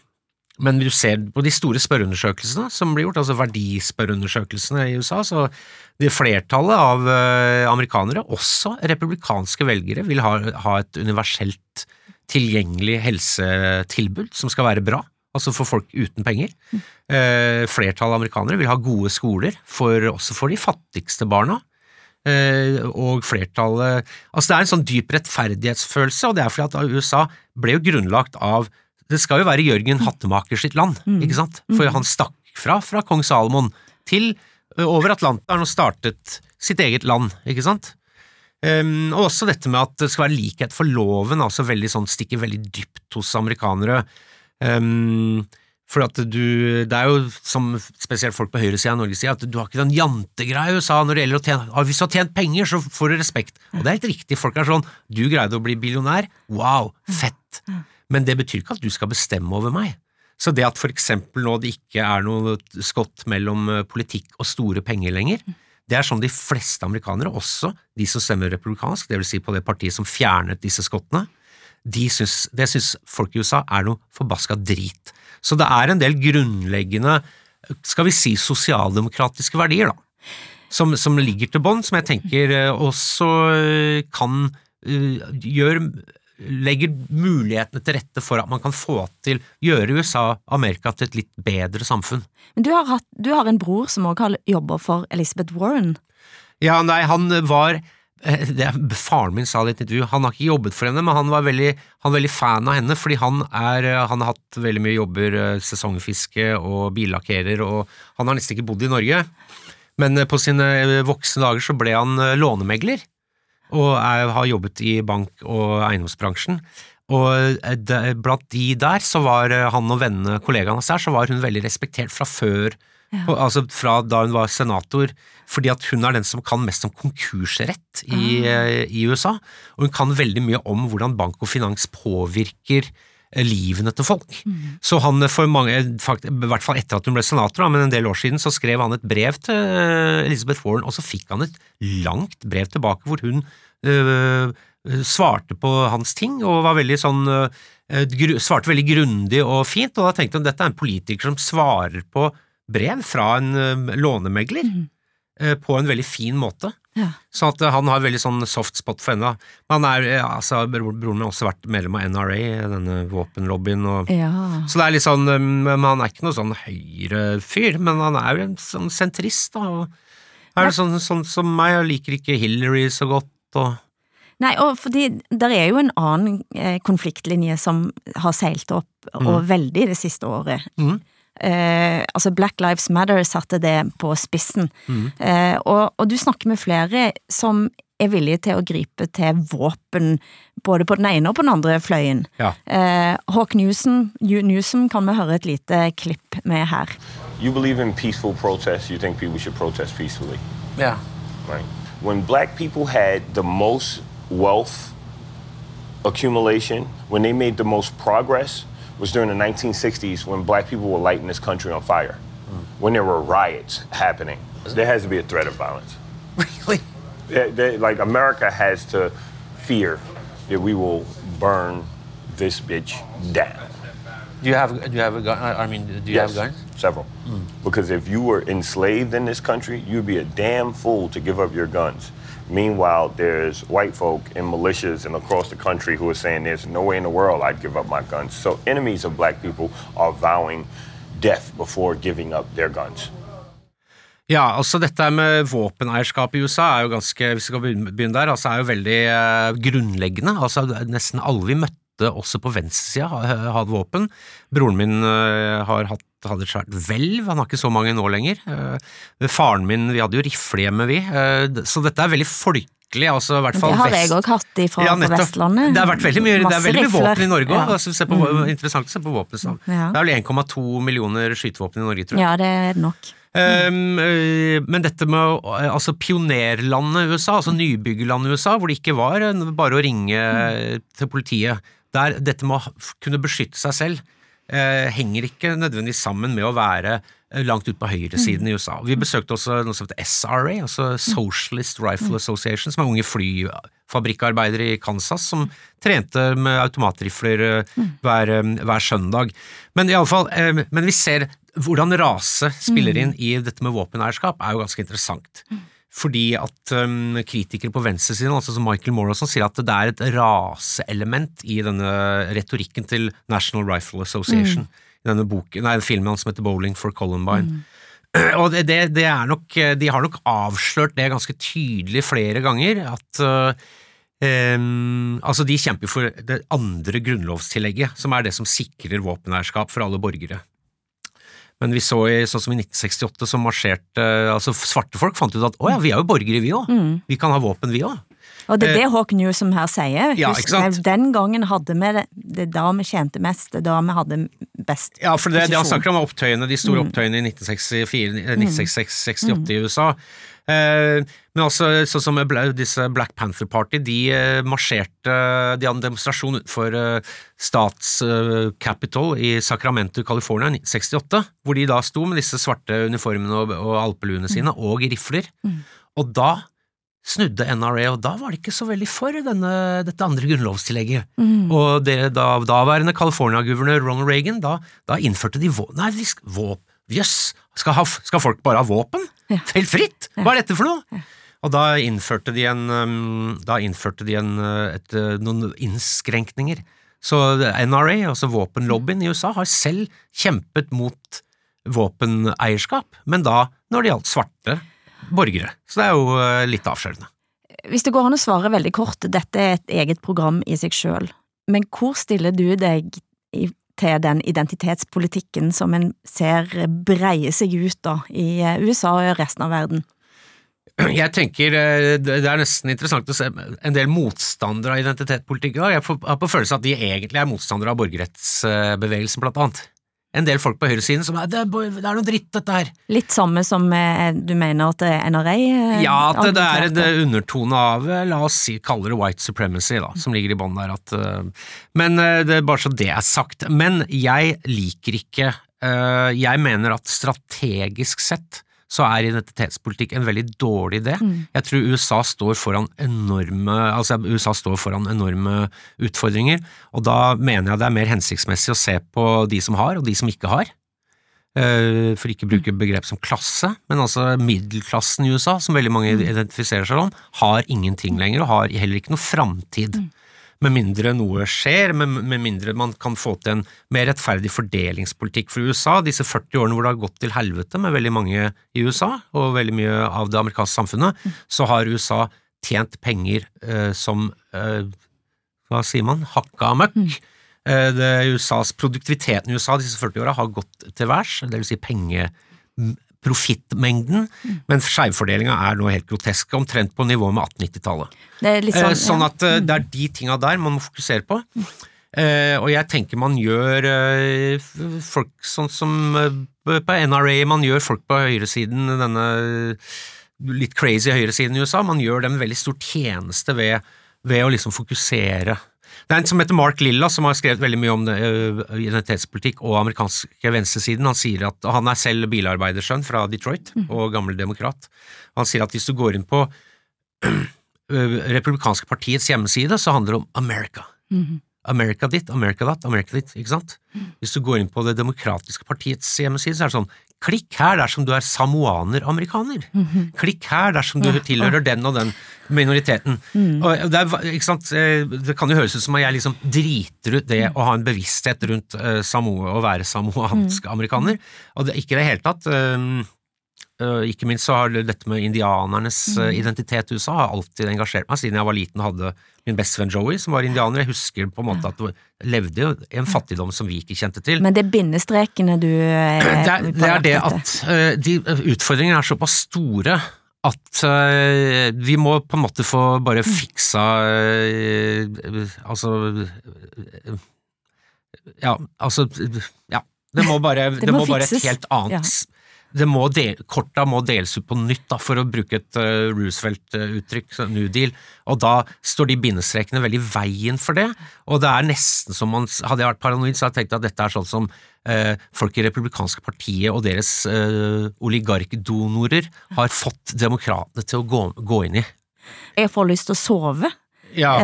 men du ser på de store spørreundersøkelsene som blir gjort, altså verdispørreundersøkelsene i USA, så det flertallet av eh, amerikanere, også republikanske velgere, vil ha, ha et universelt tilgjengelig helsetilbud som skal være bra, altså for folk uten penger. Eh, flertallet av amerikanere vil ha gode skoler, for, også for de fattigste barna. Eh, og flertallet Altså det er en sånn dyp rettferdighetsfølelse, og det er fordi at USA ble jo grunnlagt av det skal jo være Jørgen Hattemaker sitt land, ikke sant? For han stakk fra fra kong Salomon til over Atlanteren og startet sitt eget land, ikke sant? Ehm, og også dette med at det skal være likhet for loven, altså veldig sånn, stikker veldig dypt hos amerikanere. Um, for at du, det er jo som spesielt folk på høyresida av Norge sier, at du har ikke den jantegreia i USA når det gjelder å tjene Hvis du har tjent penger, så får du respekt. Og det er helt riktig, folk er sånn Du greide å bli billionær, wow, fett. Men det betyr ikke at du skal bestemme over meg. Så det at for eksempel nå det ikke er noe skott mellom eh, politikk og store penger lenger, det er sånn de fleste amerikanere, også de som stemmer republikansk, vil si på det partiet som fjernet disse skottene, de syns, det syns folk i USA er noe forbaska drit. Så det er en del grunnleggende, skal vi si, sosialdemokratiske verdier, da, som, som ligger til bånn, som jeg tenker eh, også eh, kan gjøre legger mulighetene til rette for at man kan få til gjøre USA Amerika til et litt bedre samfunn. Men du har, hatt, du har en bror som òg har jobba for Elizabeth Warren. Ja, nei, han var det det, Faren min sa det i et intervju, han har ikke jobbet for henne, men han var veldig, han var veldig fan av henne, fordi han, er, eh, han har hatt veldig mye jobber, eh, sesongfiske og billakkerer, og han har nesten ikke bodd i Norge. Men på sine voksne dager så ble han lånemegler, og er, har jobbet i bank- og eiendomsbransjen. Og de, blant de der, så var han og vennene, kollegaene hans der, så var hun veldig respektert fra før på, altså fra da hun var senator, fordi at hun er den som kan mest om konkursrett i, mm. i USA, og hun kan veldig mye om hvordan bank og finans påvirker eh, livene til folk. Så han for mange, fakt- i hvert fall etter at hun ble senator, da, men en del år siden, så skrev han et brev til eh, Elizabeth Warren, og så fikk han et langt brev tilbake hvor hun øh, svarte på hans ting, og var veldig sånn øh, svarte veldig grundig og fint, og da tenkte han dette er en politiker som svarer på brev fra en øh, lånemegler øh, på en veldig fin måte. Ja. Så at øh, han har veldig sånn soft spot for henne. Men han er, øh, altså, broren min har også vært medlem av NRA, denne våpenlobbyen, og Ja. så det er litt sånn, um, men han er ikke noe sånn høyrefyr, men han er jo en sånn sentrist, da. Og er det sånn, sånn som meg, jeg liker ikke Hillary så godt, og Nei, og fordi der er jo en annen eh, konfliktlinje som har seilt opp, og veldig det siste året. Mhm. Eh, altså Black Lives Matter satte det på spissen. Eh, og, og du snakker med flere som er villige til å gripe til våpen, både på den ene og på den andre fløyen. Ja. Eh, Hawk Newsom, Newsom kan vi høre et lite klipp med her. You believe in peaceful protest. You think people should protest peacefully, Yeah. right? When black people had the most wealth accumulation, when they made the most progress, was during the 1960s when black people were lighting this country on fire. When there were riots happening, there has to be a threat of violence. Really? They- they- like America has to fear that we will burn this bitch down. Do you have do you have a gun? I mean, do you have Yes, guns? Several. Hmm. Because if you were enslaved in this country, you'd be a damn fool to give up your guns. Meanwhile, there's white folk in militias and across the country who are saying there's no way in the world I'd give up my guns. So enemies of black people are vowing death before giving up their guns. Ja, altså dette med våpeneierskap i USA er jo ganske, hvis vi skal begynne der, altså er jo veldig eh, grunnleggende. Altså Nesten alle vi møtte også på venstresida hadde våpen. Broren min eh, har hatt, hadde et svært hvelv, han har ikke så mange nå lenger. Eh, faren min, vi hadde jo rifle hjemme, vi. Eh, så dette er veldig folkelig. Altså, i hvert fall Det har jeg òg hatt ifra Ja, på. Vestlandet. Det har vært veldig mye, det er veldig mye våpen i Norge òg. Ja. Altså, Mm. Interessant å se på våpen. Ja. Det er vel 1,2 millioner skytevåpen i Norge, tror jeg. Ja, det er nok. Um, øh, men dette med altså pionerlandet USA, altså nybyggerlandet USA, hvor det ikke var bare å ringe mm. til politiet, der dette med å kunne beskytte seg selv henger ikke nødvendigvis sammen med å være eh, langt ut på høyresiden i USA. Vi besøkte også noe som heter SRA, altså Socialist Rifle Association, som er unge flyfabrikkarbeidere i Kansas som trente med automatrifler eh, hver, eh, hver søndag. Men i alle fall, eh, men vi ser hvordan rase spiller inn i dette med våpeneierskap, er jo ganske interessant. Fordi at um, kritikere på venstresiden, altså som Michael Morrison, sier at det er et raseelement i denne retorikken til National Rifle Association. I denne boken, nei, filmen hans som heter Bowling for Columbine. Og det, det, det er nok, De har nok avslørt det ganske tydelig flere ganger, at uh, um, altså de kjemper for det andre grunnlovstillegget, som er det som sikrer våpeneierskap for alle borgere. Men vi så i, sånn som i 1968, så marsjerte altså Svarte folk fant ut at å ja, vi er jo borgere, vi òg. Mm. Vi kan ha våpen, vi òg. Og det er det Hawk Newsom her sier. Eh, Ja, Husk, ikke det- Den gangen hadde vi det, det da vi tjente mest, det da vi hadde best posisjon. Ja, for det, det han snakker om er opptøyene, de store Mm. opptøyene i 1964, eh, 1968 i USA. Eh, men altså, sånn som disse Black Panther Party, de eh, marsjerte De hadde en demonstrasjon utenfor eh, Statscapitol i Sacramento i California i 1968, hvor de da sto med disse svarte uniformene og, og alpeluene sine, og rifler. Og da snudde NRA, og da var de ikke så veldig for denne, dette andre grunnlovstillegget. Mm. Og det, da daværende California-guvernør Ronald Reagan, da, da innførte de vå... Nei, våp... Jøss, skal, skal folk bare ha våpen? Helt fritt? Hva er dette for noe? Og da innførte de en, um, da innførte de en, uh, et, uh, noen innskrenkninger. Så NRA, altså våpenlobbyen i USA, har selv kjempet mot våpeneierskap, men da når det gjaldt svarte borgere. Så det er jo uh, litt avskjørende. Hvis det går an å svare veldig kort, dette er et eget program i seg sjøl, men hvor stiller du deg i, til den identitetspolitikken som en ser breie seg ut da, i eh, USA og resten av verden? Jeg tenker eh, det er nesten interessant å se en del motstandere av identitetspolitikk. Jeg har på følelse at de egentlig er motstandere av borgerrettsbevegelsen, blant annet. En del folk på høyresiden som er det, er det noe dritt, dette her. Litt samme som eh, du mener at eh, NRA eh, Ja, at det, det er en undertone av, la oss si, kalle det white supremacy, da, som ligger i bånn der. At, men det er bare så det er sagt. Men jeg liker ikke Jeg mener at strategisk sett så er identitetspolitikk en veldig dårlig idé. Jeg tror USA står foran enorme altså USA står foran enorme utfordringer, og da mener jeg det er mer hensiktsmessig å se på de som har, og de som ikke har. Eh, For ikke å bruke begrep som klasse, men altså middelklassen i USA, som veldig mange identifiserer seg om, har ingenting lenger og har heller ikke noe framtid. Med mindre noe skjer, med, med mindre man kan få til en mer rettferdig fordelingspolitikk for USA. Disse 40 årene hvor det har gått til helvete med veldig mange i USA, og veldig mye av det amerikanske samfunnet, så har USA tjent penger eh, som eh, hva sier man, hakka møkk. Eh, Det USAs, produktiviteten i USA disse 40 åra har gått til værs, vil si penge, profittmengden, men skjevfordelinga er nå helt grotesk, omtrent på nivå med 1890-tallet. Det er Eh, sånn, Sånn ja. at eh, det er de tinga der man må fokusere på. Eh, og jeg tenker man gjør folk sånn som på NRA, man gjør folk på høyresiden, denne litt crazy høyresiden i USA, man gjør dem en veldig stor tjeneste ved, ved å liksom fokusere. Det er en som heter Mark Lilla, som har skrevet veldig mye om det, eh, identitetspolitikk og amerikanske venstresiden. Han sier at han er selv bilarbeidersønn fra Detroit og gammel demokrat. Han sier at hvis du går inn på eh, republikanske partiets hjemmeside, så handler det om America. Mhm. America ditt, America datt, America ditt, ikke sant? Hvis du går inn på det demokratiske partiets hjemmeside, så er det sånn Klikk her dersom du er samoaner-amerikaner. Mhm. Klikk her dersom du tilhører den og den minoriteten. Mm. Og det, er, eh, det kan jo høres ut som at jeg liksom driter ut det å ha en bevissthet rundt uh, Samoa, å være samoansk amerikaner, og det ikke i det hele tatt. eh, øh, ikke minst så har dette med indianernes mm. identitet i USA har alltid engasjert meg, siden jeg var liten og hadde min bestevenn Joey, som var indianer. Jeg husker på en måte at det levde i en fattigdom som vi ikke kjente til. Men det er bindestrekene du eh, Det er det, er det at de utfordringene er såpass store at vi må på en måte få Mm. bare fiksa øh, Altså Ja, altså Ja. Det må bare, det må må bare et helt annet det må del, Korta må deles ut på nytt, da, for å bruke et uh, Roosevelt-uttrykk, New Deal, og da står de bindestrekene veldig i veien for det, og det er nesten som man Hadde jeg vært paranoid, så hadde jeg tenkt at dette er sånn som uh, folk i republikanske partiet og deres uh, oligarkdonorer har fått demokratene til å gå, gå inn i. Jeg får lyst til å sove. Ja.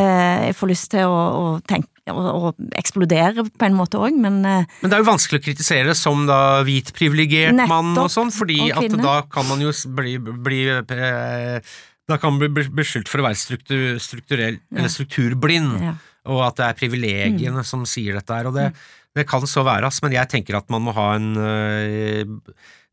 Jeg får lyst til å, å tenke å eksplodere på en måte òg, men eh, Men det er jo vanskelig å kritisere som da hvit privilegert mann og sånn, fordi Og at da kan man jo bli, bli eh, Da kan man bli beskyldt for å være struktur, strukturell, eller strukturblind, Ja. og at det er privilegiene som sier dette her, og det, det kan så være, men jeg tenker at man må ha en eh,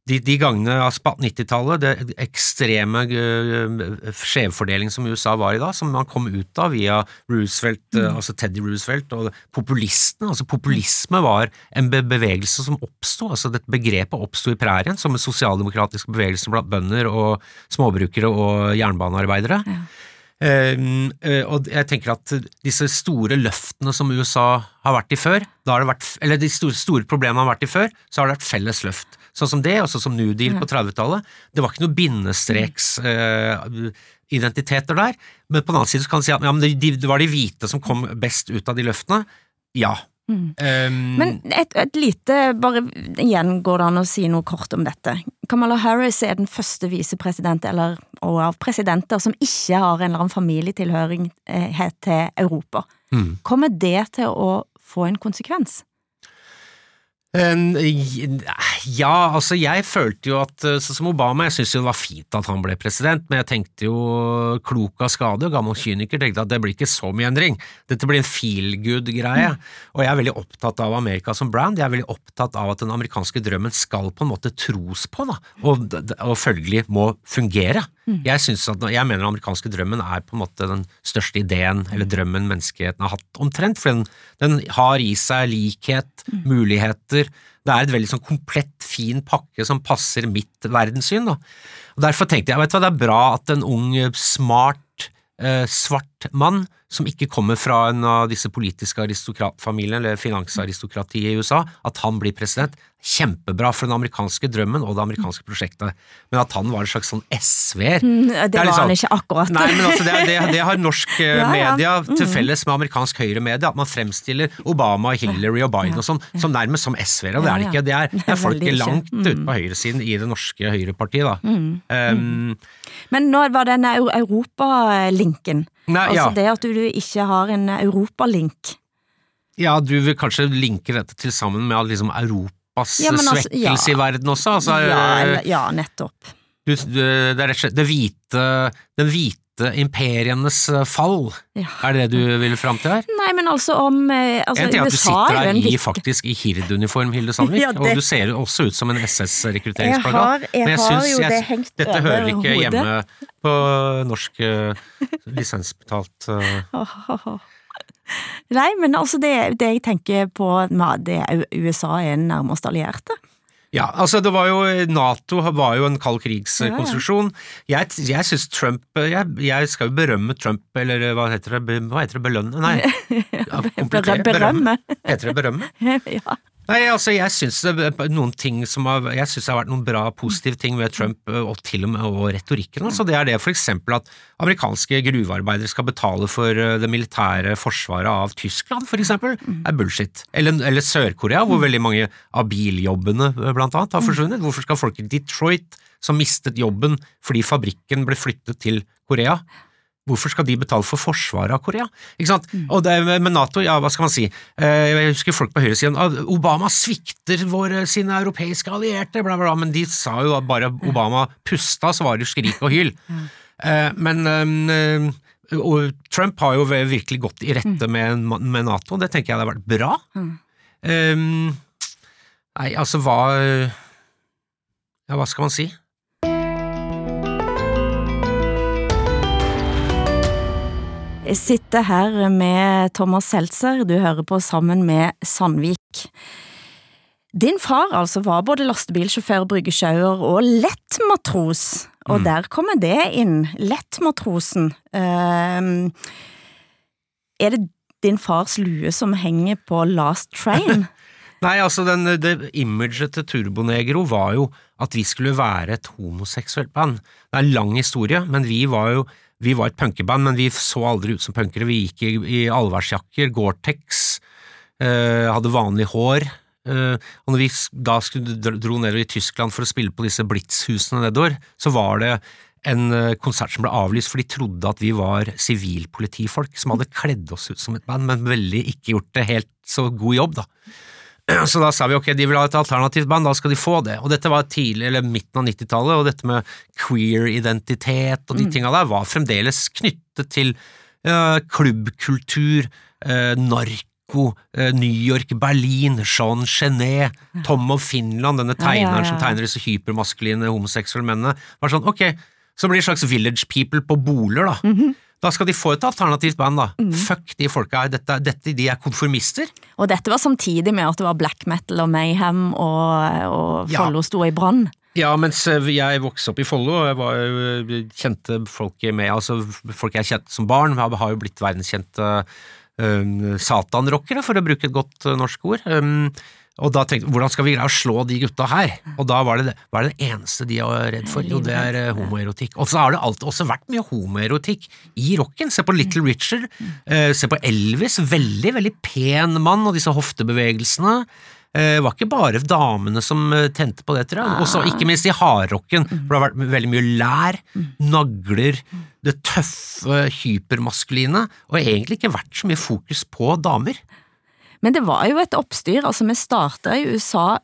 de, de gangene altså på 90-tallet, det ekstreme uh, skjevfordeling som USA var i da, som man kom ut av via Roosevelt, mm. altså Teddy Roosevelt, og populistene, altså populisme var en be bevegelse som oppsto, altså dette begrepet oppsto i prærien som en sosialdemokratisk bevegelse blant bønder og småbrukere og jernbanearbeidere. Um, eh, og jeg tenker at disse store løftene som USA har vært i før, da har det vært, eller de store, store problemene har vært i før, så har det vært felles løft. Sånn som det, også som New Deal på 30-tallet. Det var ikke noe bindestreks eh, identiteter der, men på den annen side kan du si at ja, men det, de, det var de hvite som kom best ut av de løftene. Ja. Um, Men et, et lite, bare igjen går det an å si noe kort om dette. Kamala Harris er den første visepresident, eller og av presidenter, som ikke har en eller annen familietilhørighet til Europa. Mm. Kommer det til å få en konsekvens? Ja, altså jeg følte jo at eh, sånn som Obama, jeg syntes jo det var fint at han ble president, men jeg tenkte jo klok av skade, gammel kyniker, tenkte at det blir ikke så mye endring. Dette blir en feel good-greie, og jeg er veldig opptatt av Amerika som brand, jeg er veldig opptatt av at den amerikanske drømmen skal på en måte tros på, da, og, og følgelig må fungere. Jeg, synes at, jeg mener den amerikanske drømmen er på en måte den største ideen, eller drømmen menneskeheten har hatt omtrent, for den, den har i seg likhet, muligheter, det er et veldig sånn komplett, fin pakke som passer mitt verdenssyn. Da. Og Derfor tenkte jeg vet du det er bra at en ung, smart, eh, svart mann som ikke kommer fra en av disse politiske aristokratfamiliene eller finansaristokratiet i USA, at han blir president. Kjempebra for den amerikanske drømmen og det amerikanske prosjektet. Men at han var en slags sånn SV-er Mm, Det, var liksom- han ikke akkurat. Nei, men altså, det, det, det har norsk Ja, ja. media til felles med amerikansk høyremedia, at man fremstiller Obama, Hillary og Biden og sånn som nærmest som SV-ere, og det er det ikke. Det er, det er folk langt Mm. ute på høyresiden i det norske høyrepartiet, da. Mm. Um, Men nå var denne den Eu- Europalinken. Nei, altså ja. det at du ikke har en europalink. ja, du vil kanskje linke dette til sammen med liksom Europas Ja, altså, svekkelse i verden også? Altså, ja, eh, ja, nettopp. du, du, det er rett og slett det hvite, den hvite imperienes eh, fall, Ja. er det det du vil fram til her? Nei, men altså om eh, altså, en ting er at du sitter er her i faktisk i Hird-uniform, Hilde Sandvik, Ja, og du ser også ut som en SS-rekrutteringsplakat. Men jeg syns det Dette hører ikke hodet. hjemme på norsk uh, lisensbetalt eh, Nei, men altså det, det jeg tenker på det er USA er den nærmeste allierte. Ja, altså det var jo Nato var jo en kald krigskonstruksjon. Jeg, jeg syns Trump jeg, jeg skal jo berømme Trump, eller hva heter det, hva heter det, belønne? Nei, ja. Berømme. Heter det berømme? ja. Nei, altså jeg syns er noen ting som har Jeg syns det har vært noen bra positive ting ved Trump, og til og med og retorikken. Altså det er det for eksempel at amerikanske gruvearbeidere skal betale for det militære forsvaret av Tyskland, for eksempel, er bullshit. Eller, eller Sør-Korea, hvor veldig mange av biljobbene blant annet har forsvunnet. Hvorfor skal folk i Detroit, som mistet jobben fordi fabrikken ble flyttet til Korea, Hvorfor skal de betale for forsvaret av Korea? Ikke sant? Og det, med Nato, ja, hva skal man si? Eh, Jeg husker folk på høyresiden at Obama svikter våre, sine europeiske allierte, bla, bla, bla, men de sa jo at bare Obama pusta, så var det skrik og hyl. Mm. Men eh, Trump har jo virkelig gått i rette med, med Nato, det tenker jeg hadde vært bra. Eh, Nei, altså hva Ja, hva skal man si? Jeg sitter her med Thomas Seltzer, du hører på sammen med Sandvik. Din far altså var både lastebilsjåfør, bryggesjauer og lettmatros, og Mm. der kommer det inn, lettmatrosen. Uh, er det din fars lue som henger på Last Train? Nei, altså den, det imaget til Turbonegro var jo at vi skulle være et homoseksuelt band. Det er en lang historie, men vi var jo vi var et punkeband, men vi så aldri ut som punkere. Vi gikk i, i allværsjakker, Gore-Tex, eh, hadde vanlig hår. eh, og når vi da dro nedover i Tyskland for å spille på disse Blitz-husene nedover, så var det en eh, konsert som ble avlyst, for de trodde at vi var sivilpolitifolk som hadde kledd oss ut som et band, men veldig ikke gjort det helt så god jobb, da. Så da sa vi ok, de vil ha et alternativt band, da skal de få det. Og dette var tidlig, eller midten av 90-tallet, og dette med queer-identitet og de tinga der var fremdeles knyttet til uh, klubbkultur, uh, narko, uh, New York, Berlin, Jean Genet, Tom of Finland, denne Ja, ja, tegneren ja. som tegner disse hypermaskuline homoseksuelle mennene. var sånn, ok, så blir det slags Village People på Boler, da. Mhm. Da skal de få et alternativt band, da. Fuck de folka her, dette, dette, de er konformister. Og dette var samtidig med at det var black metal og mayhem, og, og Ja. Sto i brann. Ja, mens eh, jeg vokste opp i Follo, og jeg var, jo- kjente folk med, altså folk jeg kjente som barn, har, har jo blitt verdenskjente um, satanrockere, for å bruke et godt eh, norsk ord. Um, og da tenkte jeg, hvordan skal vi greie å slå de gutta her? Og da var det det, hva er det eneste de er redd for? Jo, det er eh, homoerotikk. Og så har det alltid også vært mye homoerotikk i rocken. Se på Little Richard, eh, se på Elvis, veldig, veldig pen mann, og disse hoftebevegelsene. Eh, var ikke bare damene som tente på det, tror jeg. Også ikke minst i hardrocken, for det har vært veldig mye lær, nagler, det tøffe, hypermaskuline, og egentlig ikke vært så mye fokus på damer. Men det var jo et oppstyr, altså vi startet i USA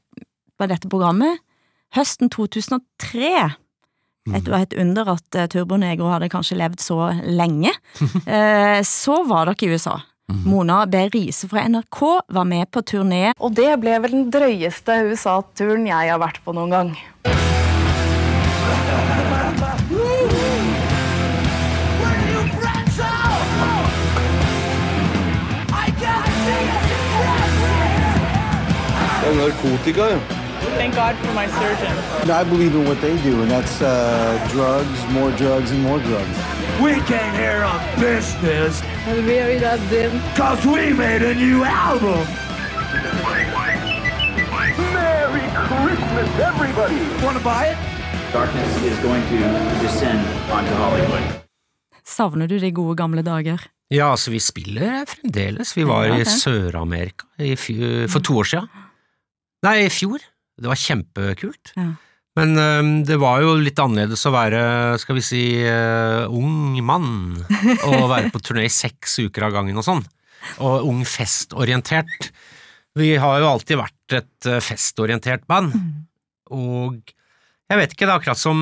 på dette programmet høsten 2003. Det var et under at eh, Turbo Negro hadde kanskje levd så lenge. Eh, Så var dere i USA. Mona B. Riise fra NRK var med på turné. Og det ble vel den drøyeste USA-turen jeg har vært på noen gang. Er narkotika. Thank God for my surgeon. I believe in what they do, and that's uh, drugs, more drugs, and more drugs. We came here on business And very that them. Cause we made a new album. Merry Christmas, everybody! Want to buy it? Darkness is going to descend onto Hollywood. Savner du de gode gamle dager? Ja, altså, vi spiller fremdeles. Vi var i. Sør-Amerika for to år siden. Nei, i fjor. Det var kjempekult. Ja. Men um, det var jo litt annerledes å være, skal vi si, uh, ung mann, og være på turné i seks uker av gangen og sånn, og ung festorientert. Vi har jo alltid vært et øh, festorientert band, og jeg vet ikke, det er akkurat som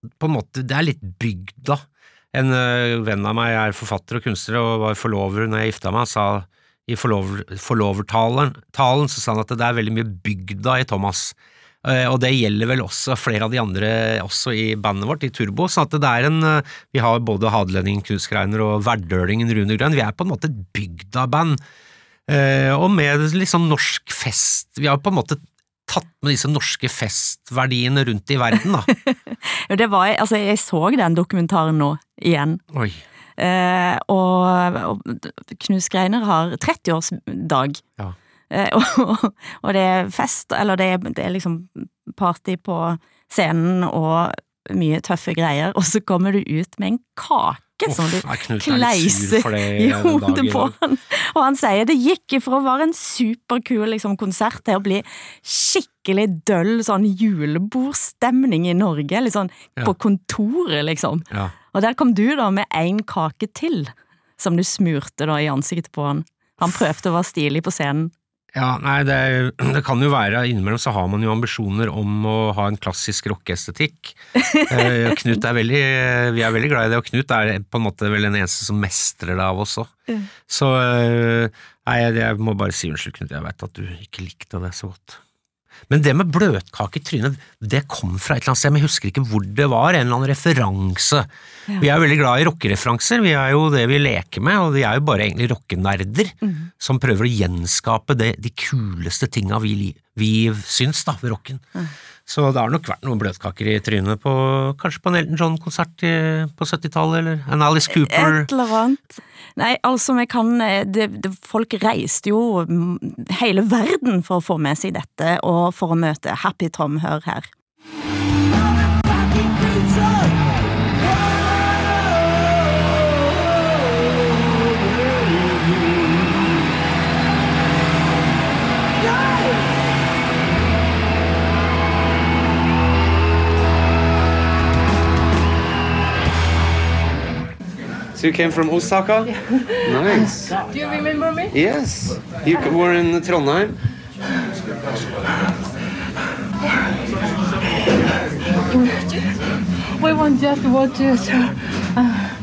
på en måte, det er litt bygda. En øh, venn av meg er forfatter og kunstner og var forlover når jeg gifta meg, sa i forlover, forlovertalen talen, så sa han at det er veldig mye bygda i Thomas. Eh, Og det gjelder vel også flere av de andre også i bandet vårt, i Turbo. sånn at det er en, eh, Vi har både Hadelendingen Knut Skreiner og Verdølingen Rune Grønn. Vi er på en måte et bygdaband. Eh, Og med litt sånn norsk fest Vi har på en måte tatt med disse norske festverdiene rundt i verden, da. Det var, altså, jeg så den dokumentaren nå, igjen. Oi. Eh, og, og Knus Skreiner har 30-årsdag. Ja. Eh, og, og det er fest, eller det er, det er liksom party på scenen og mye tøffe greier, og så kommer du ut med en kake som du er er kleiser i hodet på han. Og han sier det gikk ifra å være en superkul liksom, konsert til å bli skikkelig døll sånn julebordstemning i Norge, litt sånn Ja. på kontoret, liksom. Ja. Og der kom du da med én kake til, som du smurte da i ansiktet på han. Han prøvde å være stilig på scenen. Ja, nei, det, det kan jo være Innimellom så har man jo ambisjoner om å ha en klassisk rockeestetikk. Eh, Knut er veldig Vi er veldig glad i det, og Knut er på en måte vel den eneste som mestrer det av oss òg. Mm. Så eh, nei, jeg, jeg må bare si unnskyld, Knut. Jeg veit at du ikke likte det så godt. Men det med bløtkake i trynet, det kom fra et eller annet sted, men jeg husker ikke hvor det var, en eller annen referanse. Ja. Vi er veldig glad i rockereferanser, vi er jo det vi leker med, og vi er jo bare egentlig rockenerder mm. som prøver å gjenskape det, de kuleste tinga vi, vi syns da, ved rocken. Så det har nok vært noen bløtkaker i trynet på kanskje på en Elton John-konsert på 70-tallet, eller en Alice Cooper. Et eller annet. Nei, altså, vi kan eh, det, det, Folk reiste jo mm, hele verden for å få med seg dette, og for å møte Happy Tom, hør her. So you came from Osaka? Nice. Do you remember me? Yes. You were in Trondheim? We want just watch it. Uh,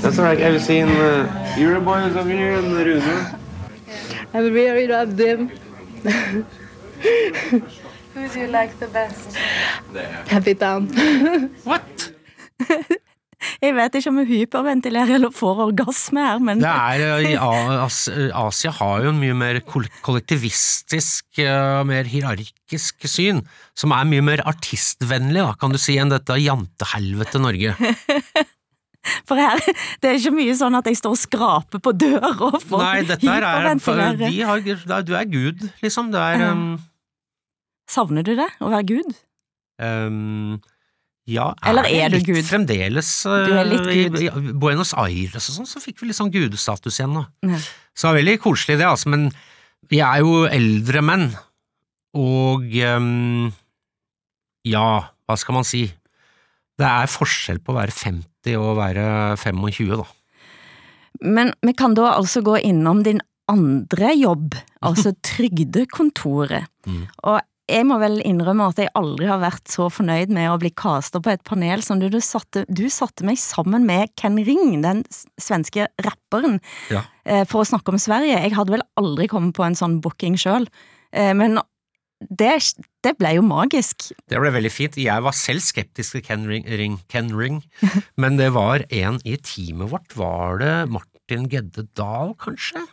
That's alright. I've seen uh, Euroboys over here and the Rune. I really love them. Who do you like the best? Happy Tom. What? Jeg vet ikke om jeg hyperventilerer eller får orgasme her, men Det er, eh, i Asia har jo en mye mer kollektivistisk, eh, mer hierarkisk syn, som er mye mer artistvennlig, da, kan du si, enn dette jantehelvete Norge. For her, det er ikke mye sånn at jeg står og skraper på døra er for, hyperventilere. de har, Du er Gud, liksom. Det er um, Savner du det, å være Gud? um, Ja, Eller er du litt Gud? Fremdeles. Du er litt eh, Gud. I, I Buenos Aires og sånn, så fikk vi litt sånn gudestatus igjen nå. Ja. Så det er veldig koselig det, altså, men vi er jo eldre menn, og um, ja, hva skal man si, det er forskjell på å være 50 og å være 25 da. Men vi kan da altså gå innom din andre jobb, altså Trygdekontoret. Mm. Og jeg må vel innrømme at jeg aldri har vært så fornøyd med å bli casta på et panel som du. Du satte, du satte meg sammen med Ken Ring, den svenske rapperen, Ja. eh, for å snakke om Sverige. Jeg hadde vel aldri kommet på en sånn booking sjøl, eh, men det, det ble jo magisk. Det ble veldig fint. Jeg var selv skeptisk til Ken Ring, Ring, Ken Ring men det var en i teamet vårt, var det Martin Gedde Dahl, kanskje?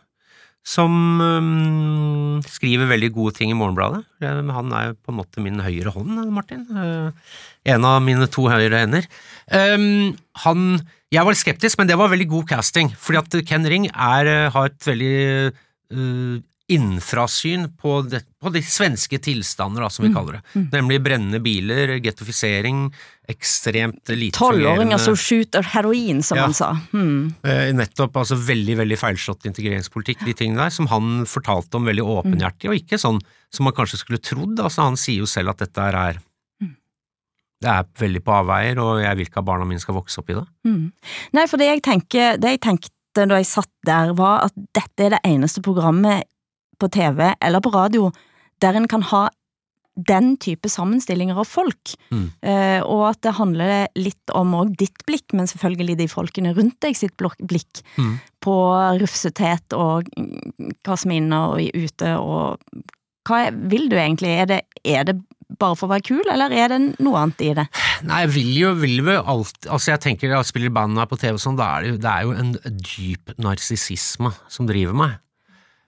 Som um, skriver veldig gode ting i Morgenbladet. Han er på en måte min høyre hånd, Martin. Eh, En av mine to høyre hender. Um, han Jeg var skeptisk, men det var veldig god casting, fordi at Ken Ring er, eh, har et veldig øh, innfrasyn på, det, på de svenske tilstander, da, som vi Mm. kaller det. Nemlig brennende biler, gettofisering, ekstremt lite Tolvåringer som skyter heroin, som Ja. han sa. Mm. Eh, Nettopp, altså veldig veldig feilslått integreringspolitikk, de tingene der, som han fortalte om veldig åpenhjertig, og ikke sånn som man kanskje skulle trodd. Altså, han sier jo selv at dette er Det er veldig på avveier, og jeg vil ikke at barna mine skal vokse opp i det. Mm. Nei, for det jeg, tenker, det jeg tenkte da jeg satt der, var at dette er det eneste programmet på TV eller på radio der en kan ha den type sammenstillinger av folk, Mm. eh, og at det handler litt om òg ditt blikk, men selvfølgelig de folkene rundt deg sitt blikk, Mm. på rufsethet og hva som er inne og ute, og hva er, vil du egentlig? Er det, er det bare for å være kul, eller er det noe annet i det? Nei, jeg vil jo, vil jo alt Altså, jeg tenker jeg spiller band her på TV og sånn, er det jo, det er jo en dyp narsissisme som driver meg.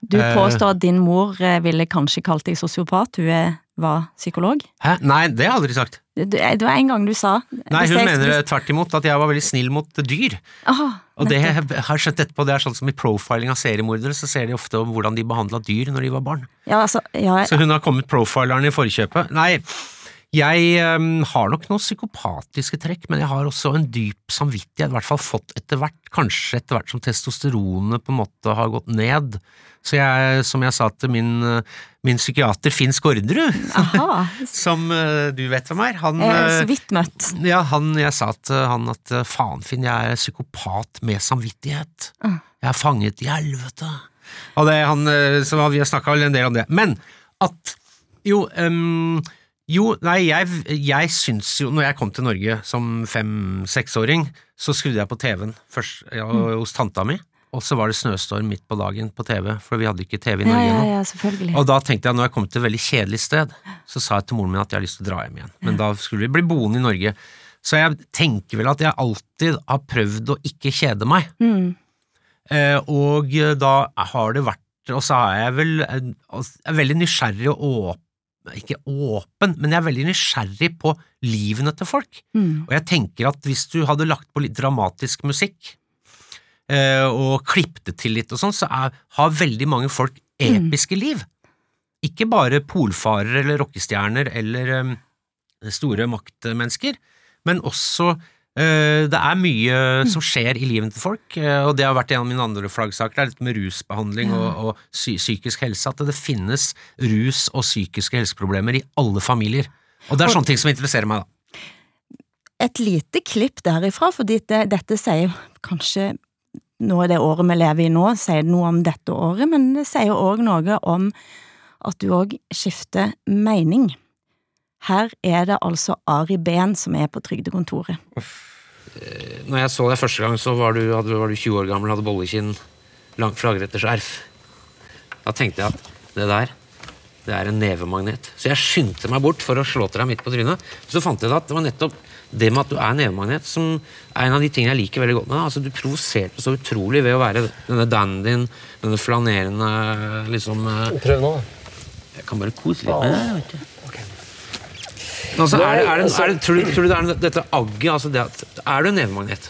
Du Eh, påstår at din mor eh, ville kanskje kalt deg sosiopat, hun er, var psykolog? Hæ? Nei, det har jeg aldri sagt. Det, det var en gang du sa Nei, hun jeg- mener tvert imot at jeg var veldig snill mot dyr. Aha, Og det jeg har skjønt etterpå, det er sånn som i profiling av seriemordere, så ser de ofte om hvordan de behandla dyr når de var barn. Ja, altså, ja, Så hun har kommet profileren i forkjøpet. Nei, jeg um, har nok noen psykopatiske trekk, men jeg har også en dyp samvittighet, i hvert fall fått etter hvert, kanskje etter hvert som testosteronet på en måte har gått ned. Så jeg, som jeg sa til min, min psykiater Finn Skårderud, som øh, du vet hvem er, han Jeg er øh, så vidt møtt. ja, han, jeg sa til han at øh, faen Finn, jeg er psykopat med samvittighet. Ah. Jeg er fanget i helvete. Og det, han, så vi har snakka en del om det. Men at jo, øhm, jo, nei, jeg, jeg syns jo Når jeg kom til Norge som fem-seksåring, så skrudde jeg på TV-en først ja, hos tanta mi. og så var det snøstorm midt på dagen på TV, for vi hadde ikke TV i Norge ja, ja, ja. Og da tenkte jeg, når jeg kom til et veldig kjedelig sted, så sa jeg til moren min at jeg har lyst til å dra hjem igjen. Men da skulle vi bli boende i Norge. Så jeg tenker vel at jeg alltid har prøvd å ikke kjede meg. Mm. Eh, og da har det vært Og så er jeg vel eh, jeg er veldig nysgjerrig og Ikke åpen, men jeg er veldig nysgjerrig på livene til folk. Mm. Og jeg tenker at hvis du hadde lagt på litt dramatisk musikk eh, og klippet til litt og sånn, så er, har veldig mange folk episke liv. Ikke bare polfarer eller rockestjerner eller um, store maktmennesker, men også det er mye som skjer i livet til folk, eh, og det har vært en av mine andre flaggsaker, det er litt med rusbehandling og, og psy psykisk helse, at det finnes rus- og psykiske helseproblemer i alle familier. Og det er sånne ting som interesserer meg, da. Et lite klipp derifra, fordi det, dette sier kanskje nå er det året vi lever i nå, sier noe om dette året, men det sier òg noe om at du òg skifter mening. Her er det altså Ari Behn som er på trygdekontoret. Når jeg så deg første gang, så var du, hadde, var du 20 år gammel, hadde bollekinn, langt flagretters erf. Da tenkte jeg at det der, det er en nevemagnet. Så jeg skyndte meg bort for å slå til deg midt på trynet. Så fant jeg at det var nettopp det med at du er nevemagnet som er en av de tingene jeg liker veldig godt med deg. Altså, du provoserte så utrolig ved å være denne dandyen, denne flanerende liksom eh, Prøv nå, da. Jeg kan bare kose litt med det. Altså, er det, er det, er det, tror, du, tror du det er dette agget altså det at, Er du en nevemagnet?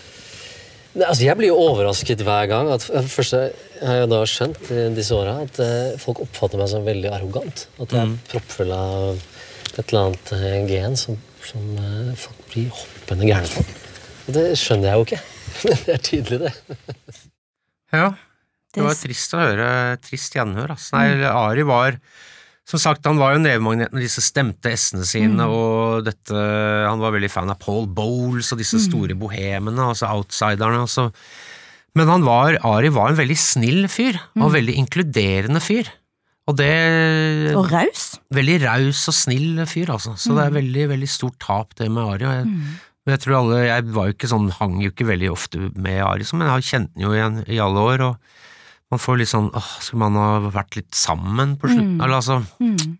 Nei, altså jeg blir jo overrasket hver gang. At, først har jeg da skjønt i disse åra at eh, folk oppfatter meg som veldig arrogant. At jeg er Mm. proppfull av et eller annet eh, gen som, som eh, folk blir hoppende gærne på. Og det skjønner jeg jo ikke. Men det er tydelig, det. Ja. Det Det var trist å høre. Trist gjenhør. Altså. Nei, Ari var som sagt, han var jo nevemagnet med disse stemte S-ene sine, Mm. og dette Han var veldig fan av Paul Bowles og disse Mm. store bohemene, altså outsiderne. Altså. Men han var, Ari var en veldig snill fyr, og Mm. veldig inkluderende fyr. Og det Og raus. Veldig raus og snill fyr, altså. Så det er Mm. veldig, veldig stort tap, det med Ari. Og jeg, Mm. jeg tror alle, jeg var jo ikke sånn, hang jo ikke veldig ofte med Ari, men jeg har kjent den jo igjen i alle år, og man får litt sånn åh, skulle man ha vært litt sammen på slutten? Mm. Eller altså Mm.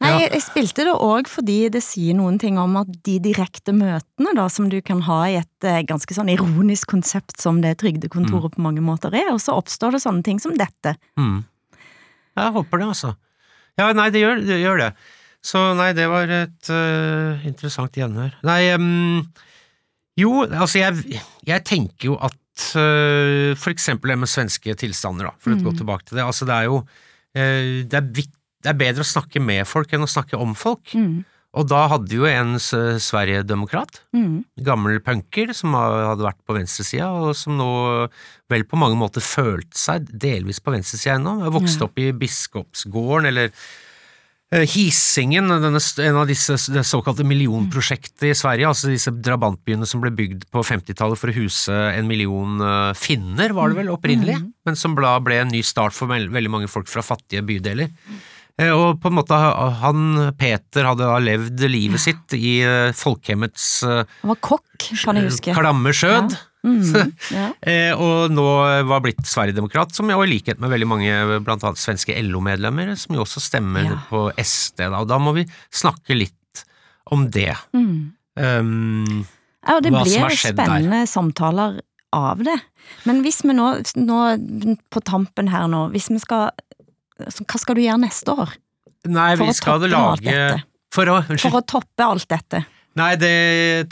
Nei, Ja. jeg, spilte det òg fordi det sier noen ting om at de direkte møtene da, som du kan ha i et eh, ganske sånn ironisk konsept som det trygdekontoret på mange måter er, og så oppstår det sånne ting som dette. mm. Jeg håper det, altså. Ja, nei, det gjør det. Gjør det. Så nei, det var et uh, interessant gjenhør. Nei, um, jo, altså jeg, jeg tenker jo at øh, for eksempel det med svenske tilstander, da, for å Mm. gå tilbake til det. Altså det er jo øh, det, er det er bedre å snakke med folk enn å snakke om folk. Mm. Og da hadde jo en Sverigedemokrat, Mm. gammel punker, som hadde vært på venstresida, og som nå vel på mange måter følte seg delvis på venstresida ennå. Vokste opp i Biskopsgården, eller eh, Hisingen, denne, en av disse såkalte millionprosjektet i Sverige, altså disse drabantbyene som ble bygd på 50-tallet for å huse en million eh, finner, var det vel opprinnelig, Mm. men som da ble en ny start for veldig mange folk fra fattige bydeler. Eh, Og på en måte, han, Peter, hadde levd livet sitt i folkehemmets eh, Han var kokk, kan jeg huske. klamme skjød. Ja. Mm. Ja. Eh, og nå var blitt Sverigedemokrat, som jo i likhet med veldig mange blant annet svenske LO-medlemmer, som jo også stemmer Ja. på SD. Da. Og da må vi snakke litt om det. Mm. Um, Ja, og det blir spennende der. samtaler av det. Men hvis vi nå, nå på tampen her nå, hvis vi skal Hva skal du gjøre neste år? Nei, For vi skal lage. For å. For å toppe alt dette. Nei, det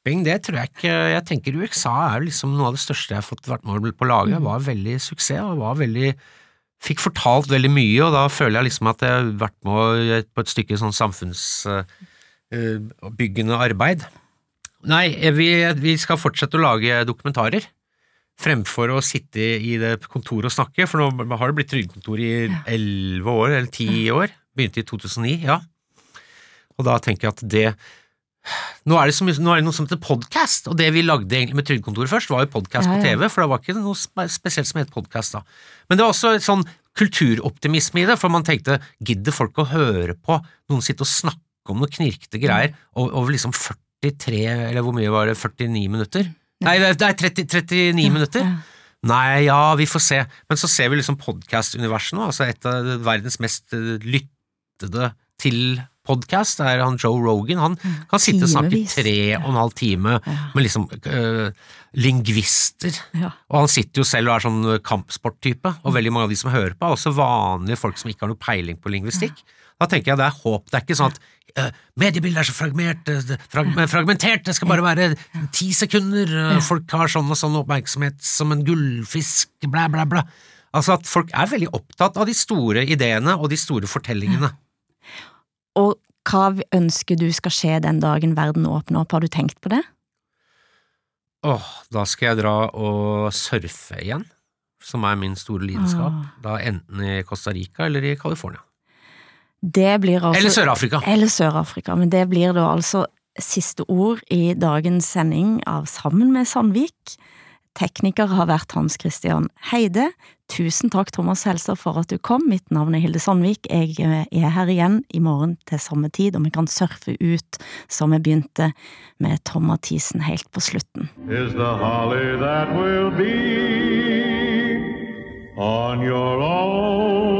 topping, det tror jeg ikke Jeg tenker USA er liksom noe av det største jeg har fått vært med på å lage. Mm. Det var veldig suksess, og var veldig Fikk fortalt veldig mye, og da føler jeg liksom at jeg har vært med på et stykke sånn samfunnsbyggende arbeid. Nei, vi, vi skal fortsette å lage dokumentarer. Fremfor å sitte i det kontoret og snakke, for nå har det blitt trygdekontor i elleve år, eller ti år. Begynte i 2009, ja. Og da tenker jeg at det nå er det, så nå er det noe som heter podcast, og det vi lagde egentlig med Trygdekontoret først, var jo podcast Ja, på. TV, for det var ikke noe spesielt som het podcast da. Men det var også et sånn kulturoptimisme i det, for man tenkte, gidder folk å høre på noen sitte og snakke om noe knirkete greier over, over liksom 43, eller hvor mye var det, 49 minutter? Nei, det er 30, 39 minutter. Nei, ja, vi får se. Men så ser vi liksom podkast-universet nå. Altså et av verdens mest eh, lyttede til podkast er han Joe Rogan. Han kan sitte og snakke tre og en halv time med liksom øh, lingvister. Og han sitter jo selv og er sånn kampsporttype, og veldig mange av de som hører på, er også vanlige folk som ikke har noe peiling på lingvistikk. Da tenker jeg det er håp. Det er ikke sånn at øh, mediebildet er så fragment, frag, fragmentert, det skal bare være ti sekunder, folk har sånn og sånn oppmerksomhet som en gullfisk, blæ, blæ, blæ. Altså at folk er veldig opptatt av de store ideene og de store fortellingene. Og hva ønsker du skal skje den dagen verden åpner opp, har du tenkt på det? Åh, da skal jeg dra og surfe igjen, som er min store lidenskap. Ah. Da enten i Costa Rica eller i California. Det blir altså Eller Sør-Afrika. Eller Sør-Afrika, men det blir da altså siste ord i dagens sending av Sammen med Sandvik. Tekniker har vært Hans Christian Heide. Tusen takk, Thomas Helser, for at du kom. Mitt navn er Hilde Sandvik. Jeg eh, er her igjen i morgen til samme tid, og vi kan surfe ut som vi begynte med Tom Mathisen helt på slutten. is the holly that will be on your own